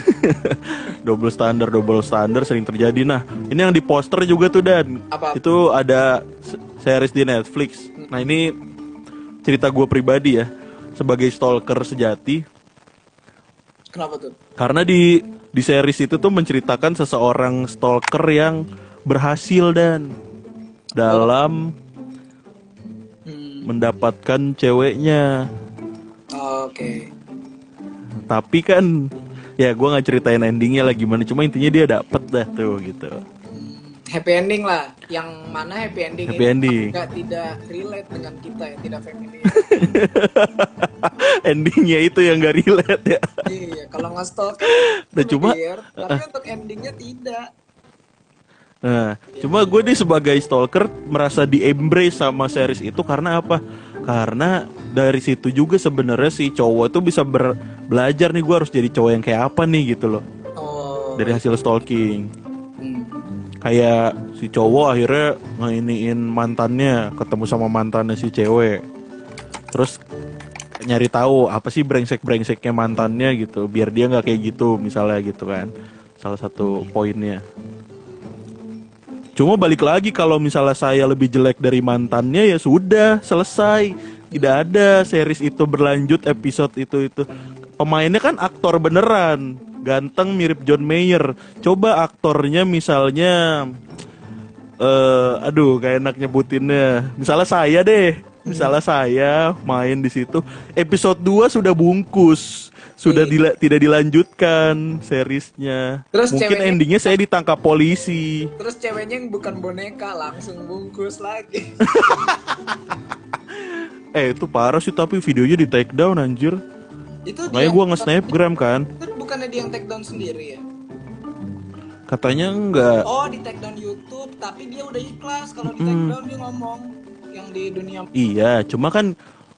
[LAUGHS] double standar, double standar sering terjadi. Nah, ini yang di poster juga tuh dan Apa? itu ada se- series di Netflix. Nah ini cerita gue pribadi ya sebagai stalker sejati. Kenapa tuh? Karena di di series itu tuh menceritakan seseorang stalker yang berhasil dan dalam Hmm, mendapatkan ceweknya. Oke. Tapi kan ya gue nggak ceritain endingnya lah gimana. Cuma intinya dia dapet dah tuh gitu. Happy ending lah, yang mana happy ending Happy ini ending. nggak tidak relate dengan kita ya, tidak feminis. [LAUGHS] endingnya itu yang gak relate ya. iya, kalau nge-stalk kan Nah, cuma- tapi [LAUGHS] untuk endingnya tidak. Nah, cuma gue nih sebagai stalker merasa di embrace sama series itu karena apa? Karena dari situ juga sebenarnya si cowok tuh bisa ber- belajar nih gue harus jadi cowok yang kayak apa nih gitu loh Oh. dari hasil stalking. Hmm. Kayak si cowok akhirnya ngainiin mantannya, ketemu sama mantannya si cewek. Terus nyari tahu apa sih brengsek-brengseknya mantannya gitu, biar dia nggak kayak gitu misalnya gitu kan. Salah satu poinnya. Cuma balik lagi kalau misalnya saya lebih jelek dari mantannya ya sudah selesai. Tidak ada series itu berlanjut episode itu itu. Pemainnya kan aktor beneran, ganteng mirip John Mayer. Coba aktornya misalnya eh aduh kayak enak nyebutinnya. Misalnya saya deh. Misalnya saya main di situ. Episode 2 sudah bungkus. Sudah Iya. dila- tidak dilanjutkan seriesnya. Terus Mungkin ceweknya- endingnya saya ditangkap polisi. Terus ceweknya yang bukan boneka langsung bungkus lagi. [LAUGHS] Eh itu parah sih tapi videonya di take down anjir. itu Makanya gua nge-snapgram kan. Itu bukannya dia yang take down sendiri ya? Katanya enggak. Oh di take down YouTube, tapi dia udah ikhlas kalau di take Hmm. down dia ngomong yang di dunia Iya, cuma kan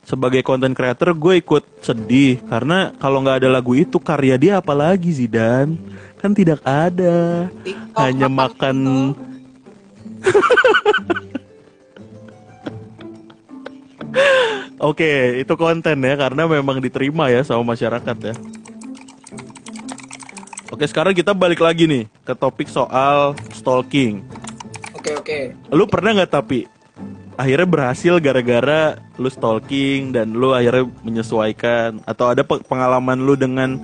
sebagai content creator gue ikut sedih karena kalau nggak ada lagu itu karya dia apa lagi Zidan? Kan tidak ada. TikTok Hanya makan [LAUGHS] Oke, itu konten ya karena memang diterima ya sama masyarakat ya. Oke, sekarang kita balik lagi nih ke topik soal stalking. Oke oke. Lu pernah nggak tapi akhirnya berhasil gara-gara lu stalking dan lu akhirnya menyesuaikan atau ada pe- pengalaman lu dengan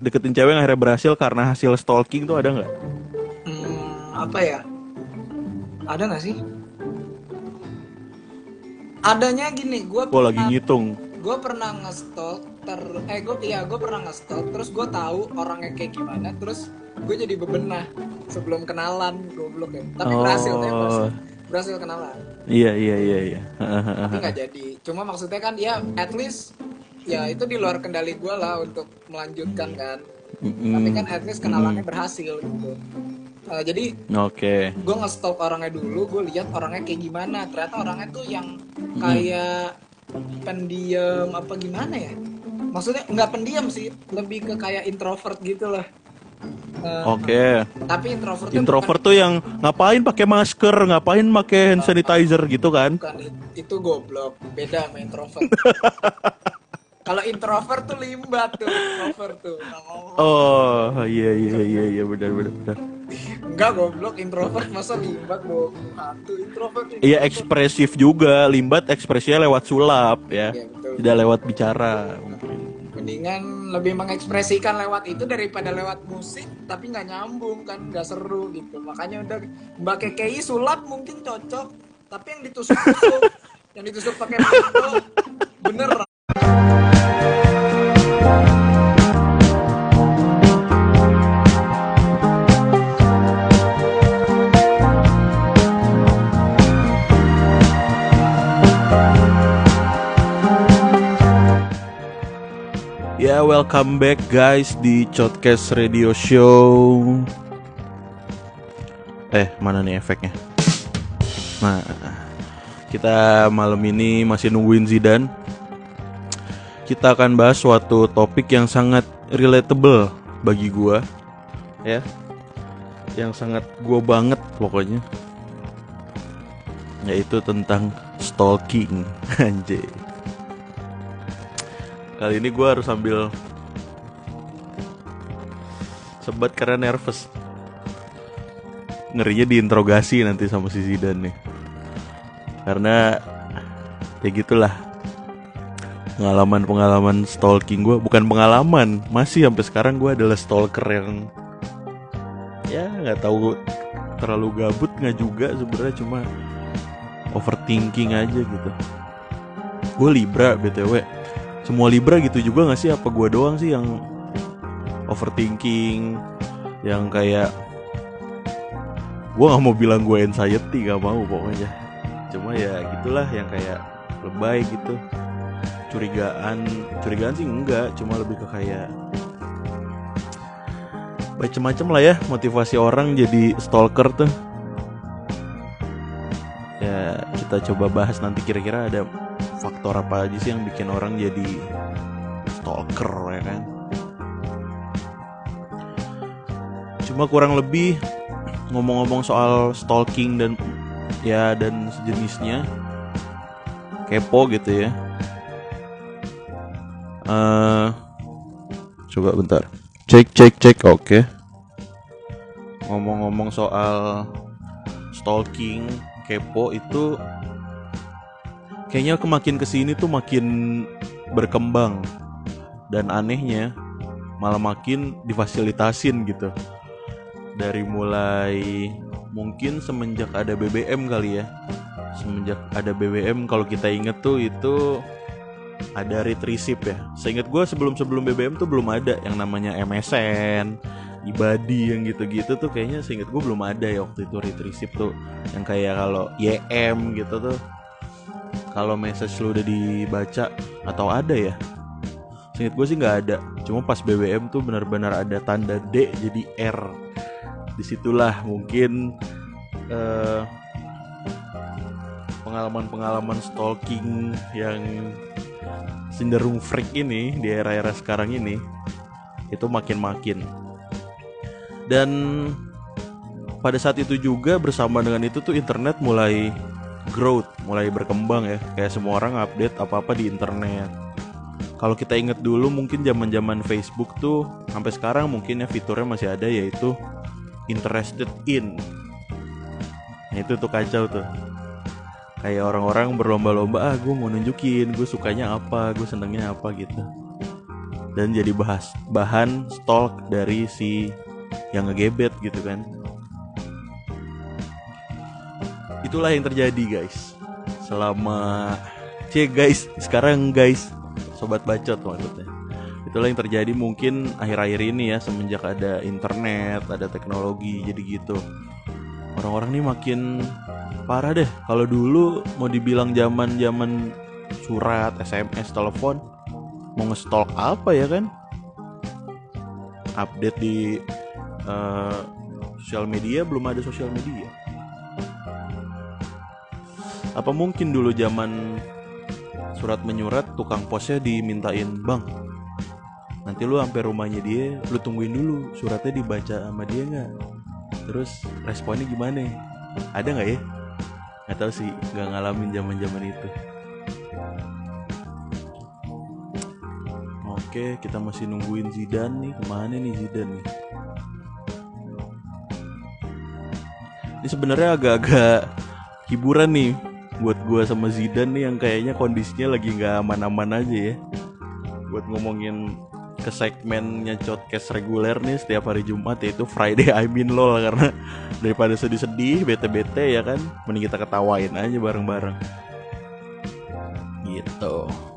deketin cewek yang akhirnya berhasil karena hasil stalking tuh ada nggak? Hmm, apa ya? Ada nggak sih? Adanya gini, gue Gua lagi ngitung. gue pernah nge-stalk ter eh gue iya gue pernah nge-stalk terus gue tahu orangnya kayak gimana terus gue jadi bebenah sebelum kenalan goblok ya tapi berhasil ya Oh. berhasil, berhasil kenalan. Iya iya iya iya. tapi nggak jadi. Cuma maksudnya kan ya at least ya itu di luar kendali gue lah untuk melanjutkan kan. Tapi kan at least kenalannya berhasil gitu. Eh, jadi Oke. gue nge-stalk orangnya dulu gue lihat orangnya kayak gimana. Ternyata orangnya tuh yang kayak pendiam apa gimana ya? Maksudnya nggak pendiam sih lebih ke kayak introvert gitu lah Eh, Oke. tapi introvert Introvert tuh yang ngapain pakai masker, ngapain pakai hand sanitizer gitu kan? bukan it- itu goblok beda sama introvert [LAUGHS] kalau introvert tuh limbat tuh introvert tuh ngomong. Oh iya iya iya iya benar benar benar. enggak goblok introvert masa limbat bawa hantu introvert Iya ekspresif juga, limbat ekspresinya lewat sulap ya, Iya, betul. tidak lewat bicara mungkin. Mendingan lebih mengekspresikan lewat itu daripada lewat musik tapi nggak nyambung kan nggak seru gitu. Makanya udah mbak KKI sulap mungkin cocok tapi yang ditusuk-tusuk yang ditusuk pakai bener Ya welcome back guys di Podcast Radio Show. Eh mana nih efeknya? Nah kita malam ini masih nungguin Zidan. Kita akan bahas suatu topik yang sangat relatable bagi gua, ya, yang sangat gua banget pokoknya, yaitu tentang stalking, [LAUGHS] anjay. Kali ini gue harus sambil sebat karena nervous. Ngerinya diinterogasi nanti sama si Zidan nih. Karena ya gitulah. Pengalaman-pengalaman stalking gue bukan pengalaman, masih sampai sekarang gue adalah stalker yang ya nggak tahu terlalu gabut nggak juga sebenarnya cuma overthinking aja gitu. Gue Libra btw semua Libra gitu juga gak sih? Apa gua doang sih yang overthinking yang kayak gua nggak mau bilang gue anxiety gak mau pokoknya. Cuma ya gitulah yang kayak lebay gitu. Curigaan curigaan sih enggak cuma lebih ke kayak macem-macem lah ya motivasi orang jadi stalker tuh. Ya kita coba bahas nanti kira-kira ada faktor apa aja sih yang bikin orang jadi stalker ya kan? Cuma kurang lebih ngomong-ngomong soal stalking dan ya dan sejenisnya kepo gitu ya. Eh coba bentar. Cek cek cek oke. Ngomong-ngomong soal stalking kepo itu kayaknya kemakin ke sini tuh makin berkembang. Dan anehnya malah makin difasilitasin gitu. Dari mulai mungkin semenjak ada BBM kali ya. Semenjak ada BBM kalau kita inget tuh itu ada receipt ya. Seingat gue sebelum sebelum BBM tuh belum ada yang namanya MSN ibadi yang gitu-gitu tuh kayaknya seingat gue belum ada ya waktu itu receipt tuh. Yang kayak kalau YM gitu tuh kalau message lu udah dibaca atau ada ya? Seingat gue sih nggak ada. Cuma pas BBM tuh benar-benar ada tanda D jadi R. Di situlah mungkin eh, pengalaman-pengalaman stalking yang cenderung freak ini di era-era sekarang ini itu makin-makin. Dan pada saat itu juga bersama dengan itu tuh internet mulai growth mulai berkembang ya. Kayak semua orang update apa-apa di internet. Kalau kita inget dulu mungkin zaman-zaman Facebook tuh sampai sekarang mungkin ya fiturnya masih ada yaitu interested in. Nah itu tuh kacau tuh. Kayak orang-orang berlomba-lomba ah gue mau nunjukin gue sukanya apa gue senengnya apa gitu. Dan jadi bahas bahan stalk dari si yang ngegebet gitu kan itulah yang terjadi guys. Selama c guys sekarang guys sobat bacot maksudnya. Itulah yang terjadi mungkin akhir-akhir ini ya semenjak ada internet ada teknologi jadi gitu. Orang-orang ini makin parah deh. Kalau dulu mau dibilang zaman zaman surat sms telepon mau nge-stalk apa ya kan? Update di uh, sosial media belum ada sosial media apa mungkin dulu zaman surat menyurat tukang posnya dimintain bang? Nanti lu sampai rumahnya dia lu tungguin dulu suratnya dibaca sama dia nggak? Terus responnya gimana? Ada nggak ya? Nggak tahu sih nggak ngalamin zaman zaman itu. Oke kita masih nungguin Zidan nih. Ke mana nih Zidan nih? Ini sebenarnya agak-agak hiburan nih buat gua sama Zidan nih yang kayaknya kondisinya lagi nggak aman-aman aja ya. Buat ngomongin ke segmennya podcast reguler nih setiap hari Jumat yaitu Friday I mean lol. Karena daripada sedih-sedih bete-bete ya kan? Mending kita ketawain aja bareng-bareng. Gitu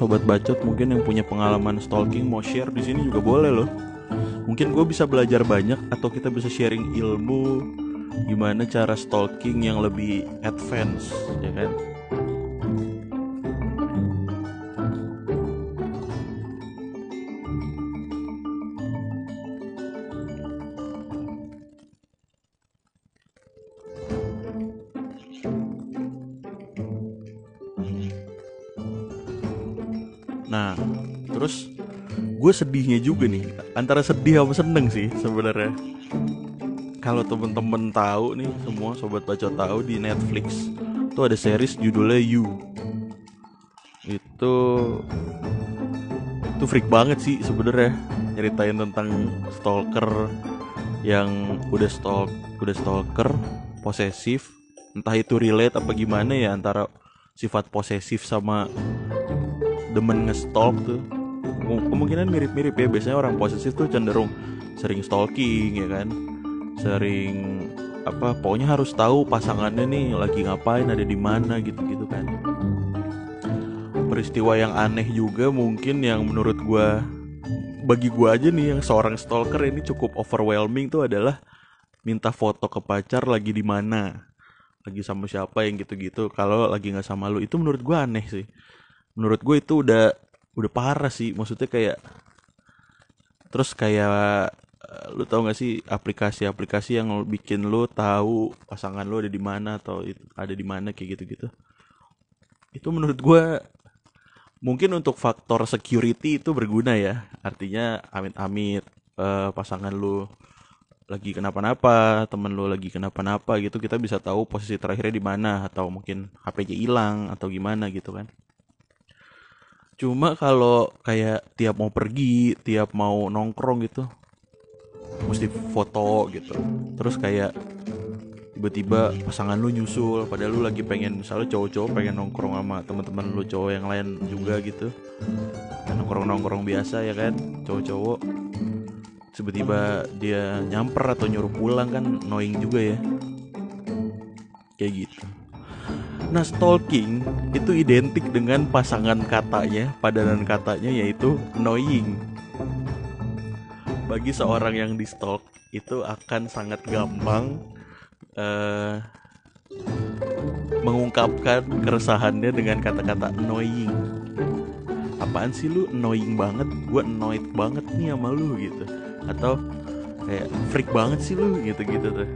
sobat bacot mungkin yang punya pengalaman stalking mau share di sini juga boleh loh. Mungkin gue bisa belajar banyak atau kita bisa sharing ilmu gimana cara stalking yang lebih advance ya kan gue sedihnya juga nih antara sedih sama seneng sih sebenarnya. Kalau temen-temen tahu nih semua sobat baca tahu di Netflix tuh ada series judulnya You. Itu itu freak banget sih sebenarnya nyeritain tentang stalker yang udah stalk udah stalker posesif entah itu relate apa gimana ya antara sifat posesif sama demen nge-stalk tuh kemungkinan mirip-mirip ya. Biasanya orang posesif tuh cenderung sering stalking ya kan? Sering apa pokoknya harus tahu pasangannya nih lagi ngapain ada di mana gitu-gitu kan. Peristiwa yang aneh juga mungkin yang menurut gua bagi gua aja nih yang seorang stalker ini cukup overwhelming tuh adalah minta foto ke pacar lagi di mana lagi sama siapa yang gitu-gitu. Kalau lagi nggak sama lu itu menurut gua aneh sih. Menurut gue itu udah udah parah sih maksudnya kayak terus kayak eh, lu tau gak sih aplikasi-aplikasi yang bikin lu tahu pasangan lu ada di mana atau ada di mana kayak gitu-gitu? Itu menurut gue mungkin untuk faktor security itu berguna ya. Artinya amit-amit eh, pasangan lu lagi kenapa-napa temen lu lagi kenapa-napa gitu kita bisa tahu posisi terakhirnya di mana atau mungkin HP-nya hilang atau gimana gitu kan Cuma kalau kayak tiap mau pergi, tiap mau nongkrong gitu, mesti foto gitu. Terus kayak tiba-tiba pasangan lu nyusul, padahal lu lagi pengen misalnya cowok-cowok pengen nongkrong sama teman-teman lu cowok yang lain juga gitu. Nongkrong-nongkrong biasa ya kan, cowok-cowok. Tiba-tiba dia nyamper atau nyuruh pulang kan annoying juga ya. Kayak gitu. Nah, stalking itu identik dengan pasangan katanya, padanan katanya yaitu annoying. Bagi seorang yang di stalk itu akan sangat gampang uh, mengungkapkan keresahannya dengan kata-kata annoying. Apaan sih lu annoying banget? Gue annoyed banget nih sama lu gitu. Atau kayak freak banget sih lu gitu-gitu tuh.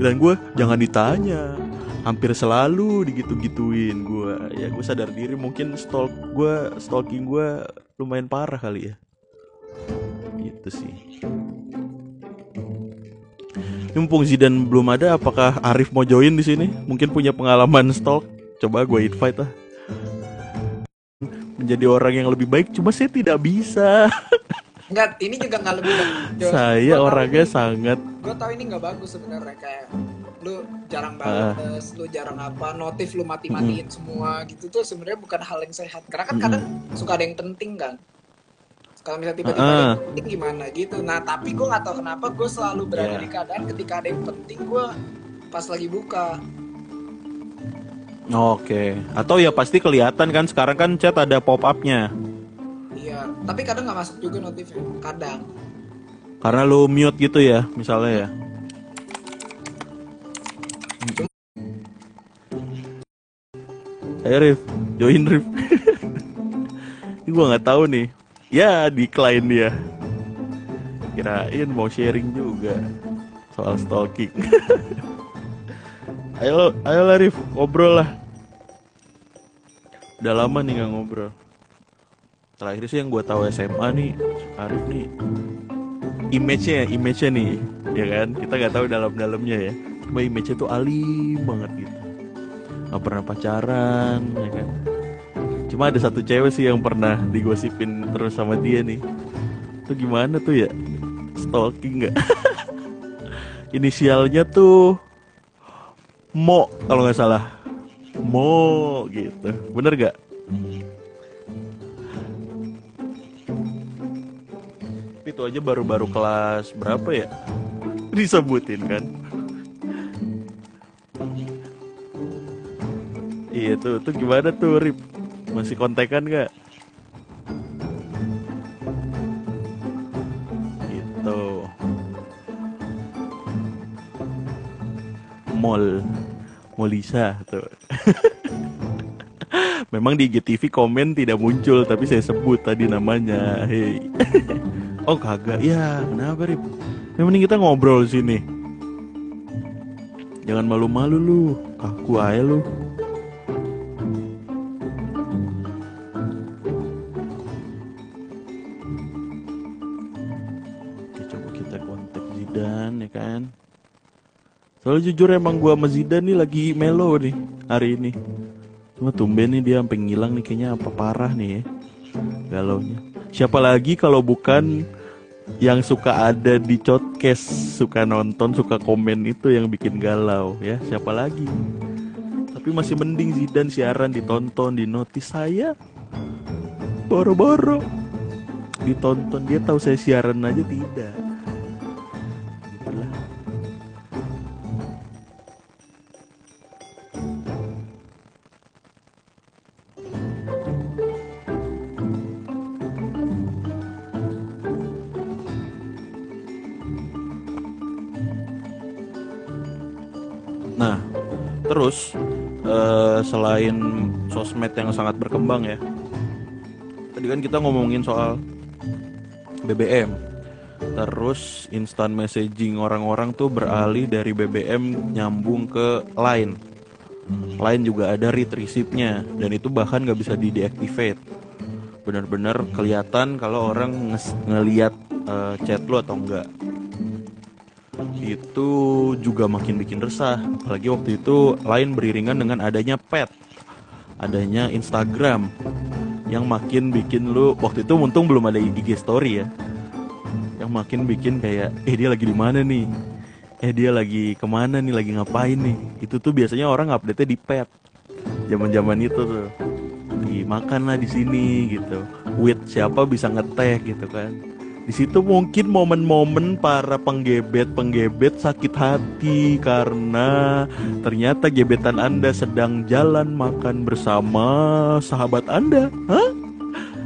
Dan gue jangan ditanya hampir selalu digitu-gituin gue ya gue sadar diri mungkin stalk gue stalking gue lumayan parah kali ya. Gitu sih. Mumpung Zidan belum ada apakah Arif mau join di sini? Mungkin punya pengalaman stalk? Coba gue invite lah. Menjadi orang yang lebih baik cuma saya tidak bisa [LAUGHS] Enggak, ini juga nggak lebih baik. Saya orangnya ini, sangat. Gue tau ini nggak bagus sebenarnya kayak lu jarang banget, uh. lu jarang apa, notif lu mati-matiin mm. semua gitu tuh sebenarnya bukan hal yang sehat. Karena kan mm. kadang suka ada yang penting kan. Kalau misalnya tiba-tiba uh. ada yang penting gimana gitu. Nah tapi gue nggak tahu kenapa gue selalu berada yeah. di keadaan ketika ada yang penting gue pas lagi buka. Oke, okay. atau ya pasti kelihatan kan sekarang kan chat ada pop upnya tapi kadang nggak masuk juga notifnya kadang karena lu mute gitu ya misalnya ya Ayo Rif, join Rif. [LAUGHS] Ini gue nggak tahu nih. Ya decline dia. Kirain mau sharing juga soal stalking. [LAUGHS] ayo, ayo lah Rif, ngobrol lah. Udah lama nih nggak ngobrol terakhir sih yang gue tahu SMA nih Arif nih image-nya image-nya nih ya kan? Kita nggak tahu dalam-dalamnya ya. Cuma image-nya tuh alim banget gitu. Nggak pernah pacaran ya kan? Cuma ada satu cewek sih yang pernah digosipin terus sama dia nih. Itu gimana tuh ya? Stalking nggak? [LAUGHS] Inisialnya tuh Mo kalau nggak salah. Mo gitu. Bener gak itu aja baru-baru kelas berapa ya? [LAUGHS] Disebutin kan? Iya tuh tuh gimana tuh Rip? Masih kontekan gak gitu. Mall. Molisa tuh. [LAUGHS] Memang di IGTV komen tidak muncul tapi saya sebut tadi namanya. Hei. [LAUGHS] Oh kagak, ya kenapa Rip? Yang mending kita ngobrol sini. Jangan malu-malu lu, kaku aja lu. Oke, coba kita kontak Zidan ya kan. Soalnya jujur emang gua sama Zidan nih lagi melo nih hari ini. Cuma tumben nih dia sampai ngilang nih kayaknya apa parah nih ya. Galau nya siapa lagi kalau bukan yang suka ada di podcast suka nonton suka komen itu yang bikin galau ya siapa lagi Tapi masih mending Zidane siaran ditonton, di notis saya. Boro-boro ditonton dia tahu saya siaran aja tidak. Terus eh, selain sosmed yang sangat berkembang ya, tadi kan kita ngomongin soal BBM, terus instant messaging orang-orang tuh beralih dari BBM nyambung ke Line. Line juga ada read receipt-nya dan itu bahkan nggak bisa di deactivate. Benar-benar kelihatan kalau orang nges- ngeliat eh, chat lu atau enggak itu juga makin bikin resah. Apalagi waktu itu lain beriringan dengan adanya pet adanya Instagram yang makin bikin lu waktu itu untung belum ada IG story ya yang makin bikin kayak eh dia lagi di mana nih? Eh dia lagi ke mana nih? Lagi ngapain nih? Itu tuh biasanya orang update nya di pet zaman zaman itu tuh. Dimakan lah di sini gitu. With siapa bisa ngeteh gitu kan di situ mungkin momen-momen para penggebet-penggebet sakit hati karena ternyata gebetan Anda sedang jalan makan bersama sahabat Anda. Hah?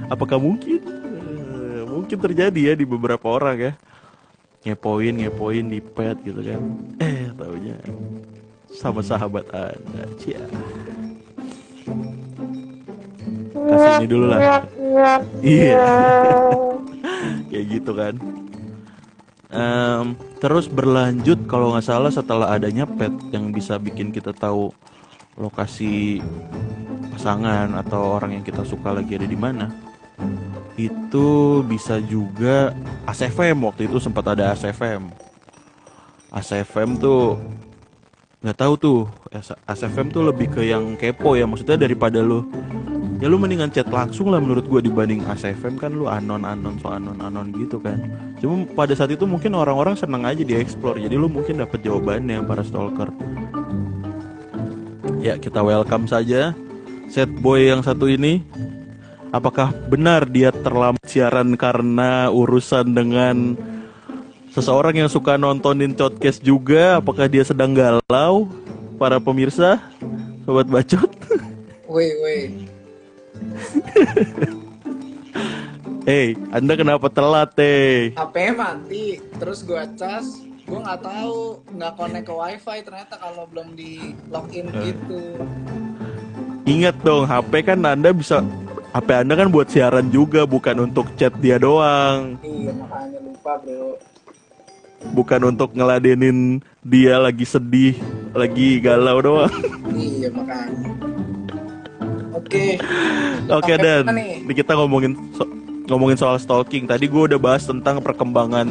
Apakah mungkin? Eh, Mungkin terjadi ya di beberapa orang ya. Ngepoin, ngepoin di pet gitu kan. Eh, taunya sama sahabat Anda. Cia. Kasih ini dulu lah. Iya. [LAUGHS] kayak gitu kan. Em, terus berlanjut kalau nggak salah setelah adanya pet yang bisa bikin kita tahu lokasi pasangan atau orang yang kita suka lagi ada di mana itu bisa juga ACFM waktu itu sempat ada ACFM ACFM tuh nggak tahu tuh. ACFM tuh lebih ke yang kepo ya. Maksudnya daripada lu ya lu mendingan chat langsung lah menurut gue dibanding ACFM kan lu anon anon so anon anon gitu kan. Cuma pada saat itu mungkin orang-orang seneng aja dieksplor jadi lu mungkin dapet jawabannya para stalker. Ya kita welcome saja set boy yang satu ini. Apakah benar dia terlambat siaran karena urusan dengan seseorang yang suka nontonin podcast juga? Apakah dia sedang galau? Para pemirsa sobat bacot. Woi, woi. [LAUGHS] Hei, Anda kenapa telat, teh? HP mati, terus gua cas, gua nggak tahu, nggak connect ke wifi ternyata kalau belum di login Eh. gitu. Ingat dong, HP kan Anda bisa HP Anda kan buat siaran juga, bukan untuk chat dia doang, Iya makanya lupa bro. bukan untuk ngeladenin dia lagi sedih, lagi galau doang. Iya makanya. Oke. Oke dan kita ngomongin so- ngomongin soal stalking. Tadi gue udah bahas tentang perkembangan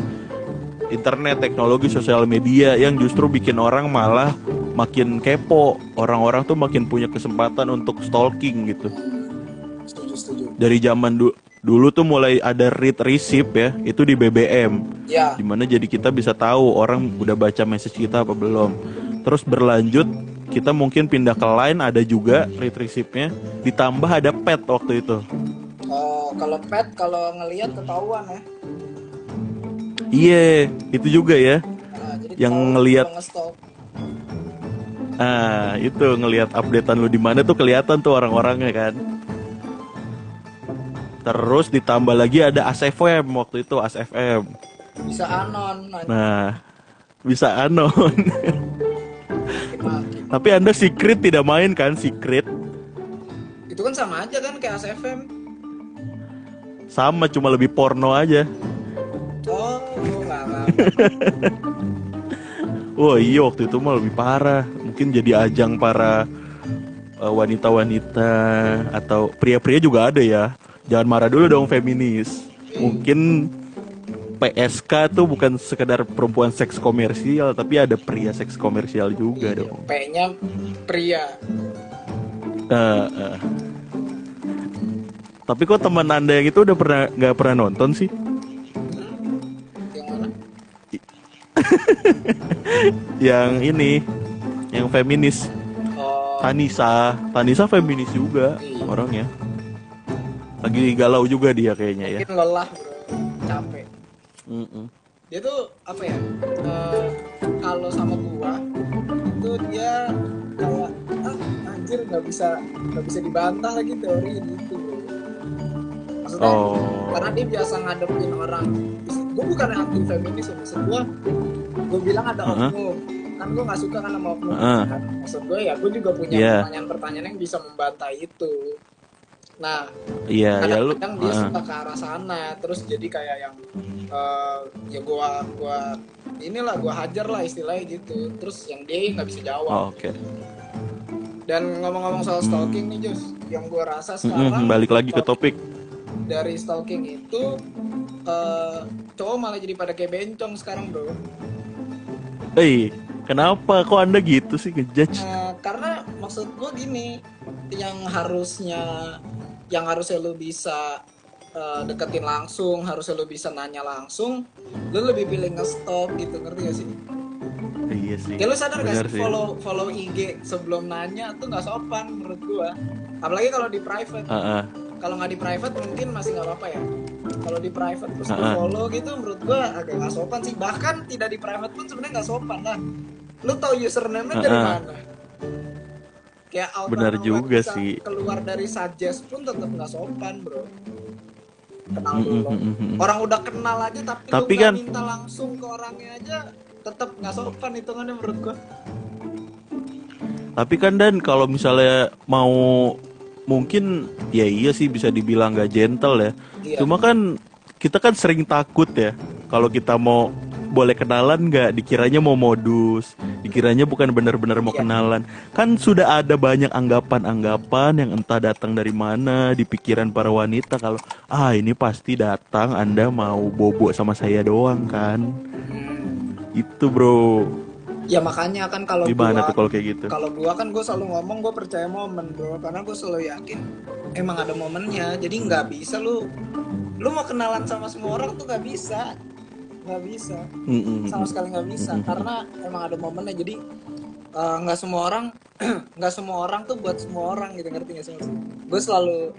internet, teknologi, sosial media yang justru bikin orang malah makin kepo. Orang-orang tuh makin punya kesempatan untuk stalking gitu. Setuju setuju. Dari zaman du- dulu tuh mulai ada read receipt ya, itu di BBM. Ya. Di mana jadi kita bisa tahu orang udah baca message kita apa belum. Terus berlanjut kita mungkin pindah ke line ada juga read receipt-nya ditambah ada pet waktu itu. Oh, kalau pet kalau ngelihat ketahuan ya. Iya, itu juga ya. Nah, jadi Yang ngelihat-. Ah, itu ngelihat updatean lu di mana tuh kelihatan tuh orang-orangnya kan. Terus ditambah lagi ada ASFM waktu itu ASFM. bisa anon. Nah, Nah, bisa anon. [LAUGHS] [LAUGHS] Tapi Anda secret tidak main kan secret? Itu kan sama aja kan kayak ASFM. Sama cuma lebih porno aja. Oh. Wah [LAUGHS] iya waktu itu mah lebih parah. Mungkin jadi ajang para eh, wanita-wanita atau pria-pria juga ada ya. Jangan marah dulu dong feminis. Mungkin PSK tuh bukan sekedar perempuan seks komersial, tapi ada pria seks komersial juga dong. P-nya pria. Eh, eh. Tapi kok teman anda yang itu udah pernah nggak pernah nonton sih? Yang mana? [LAUGHS] Yang ini, yang feminis. Oh, Tanisa, Tanisa feminis juga Iya. orangnya. Lagi galau juga dia kayaknya ya. mungkin lelah bro capek Mm-mm. dia tuh apa ya eh, kalau sama gua itu dia kayak ah anjir nggak bisa nggak bisa dibantah lagi teori gitu bro maksudnya Oh. karena dia biasa ngadepin orang gue bukan anti feminis ya maksud gue gue bilang ada Uh-huh. oknum kan gue nggak suka kan sama oknum Uh-uh. kan. maksud gue ya gue juga punya Yeah. pertanyaan-pertanyaan yang bisa membantah itu nah Iya, ya lu. kadang-kadang dia Heeh. suka ke arah sana terus jadi kayak yang eh, ya gua gua inilah gua hajar lah istilahnya gitu terus yang dia nggak bisa Oh, jawab oke. dan ngomong-ngomong soal stalking nih Jos yang gua rasa sekarang Mm-mm, balik lagi ke topik. dari stalking itu eh cowok malah jadi pada kayak bencong sekarang bro Eh, kenapa kok Anda gitu sih ngejudge? Eh, karena maksud gue gini yang harusnya yang harusnya lu bisa eh, deketin langsung harusnya lu bisa nanya langsung lu lebih pilih nge-stalk gitu ngerti gak sih Iya sih. ya lu sadar gak sih follow follow IG sebelum nanya tuh nggak sopan menurut gua apalagi kalau di private Heeh. kalau nggak di private mungkin masih nggak apa-apa ya kalau di private terus lu Ha-ha. follow gitu menurut gua agak nggak sopan sih bahkan tidak di private pun sebenarnya nggak sopan lah lu tahu username-nya dari Ha-ha. mana kayak auto Benar juga bisa sih. keluar dari suggest pun tetap nggak sopan bro kenal dulu mm-mm. orang udah kenal aja tapi, Tapi lu kan- minta langsung ke orangnya aja tetap nggak sopan hitungannya menurut gua Tapi kan dan kalau misalnya mau mungkin ya iya sih bisa dibilang gak gentle ya. Iya. Cuma kan kita kan sering takut ya kalau kita mau boleh kenalan nggak? Dikiranya mau modus dikiranya bukan benar-benar mau Iya. kenalan. Kan sudah ada banyak anggapan-anggapan yang entah datang dari mana di pikiran para wanita kalau ah ini pasti datang anda mau bobo sama saya doang kan? Itu bro ya makanya kan kalau gimana gua tuh kalau kayak gitu? kalau gua kan gue selalu ngomong gue percaya momen bro. Karena gue selalu yakin emang ada momennya. Jadi nggak bisa lu lu mau kenalan sama semua orang tuh nggak bisa. Nggak bisa. Sama sekali nggak bisa. Karena emang ada momennya. Jadi eh, nggak semua orang [CLEARS THROAT] nggak semua orang tuh buat semua orang gitu. Ngerti nggak sih gue selalu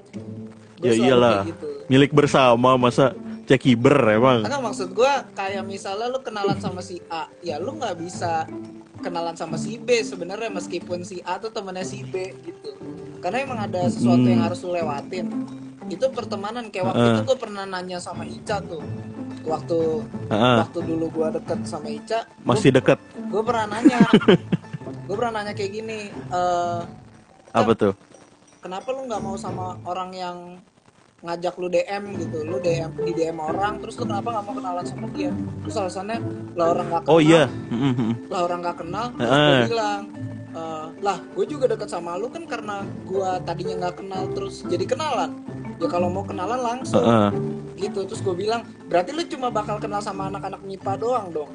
gua Ya selalu iyalah. gitu. Milik bersama masa cekiber emang Enggak maksud gue kayak misalnya lu kenalan sama si A, ya lu nggak bisa kenalan sama si B sebenarnya meskipun si A tuh temennya si B gitu. Karena emang ada sesuatu yang Hmm. harus lu lewatin. Itu pertemanan kayak waktu Heeh. itu gue pernah nanya sama Ica tuh. Waktu Heeh. waktu dulu gue deket sama Ica, masih deket gue pernah nanya, [LAUGHS] gue pernah nanya kayak gini, eh apa tuh kenapa lu nggak mau sama orang yang ngajak lu DM gitu lu DM di DM orang terus lu kenapa nggak mau kenalan sama dia? Terus alasannya lah orang nggak kenal. Oh iya lah orang nggak kenal terus Heeh. gue bilang "Eh, lah gue juga deket sama lu kan karena gue tadinya nggak kenal terus jadi kenalan. Ya kalau mau kenalan langsung. Heeh. gitu terus gue bilang berarti lu cuma bakal kenal sama anak-anak MIPA doang dong?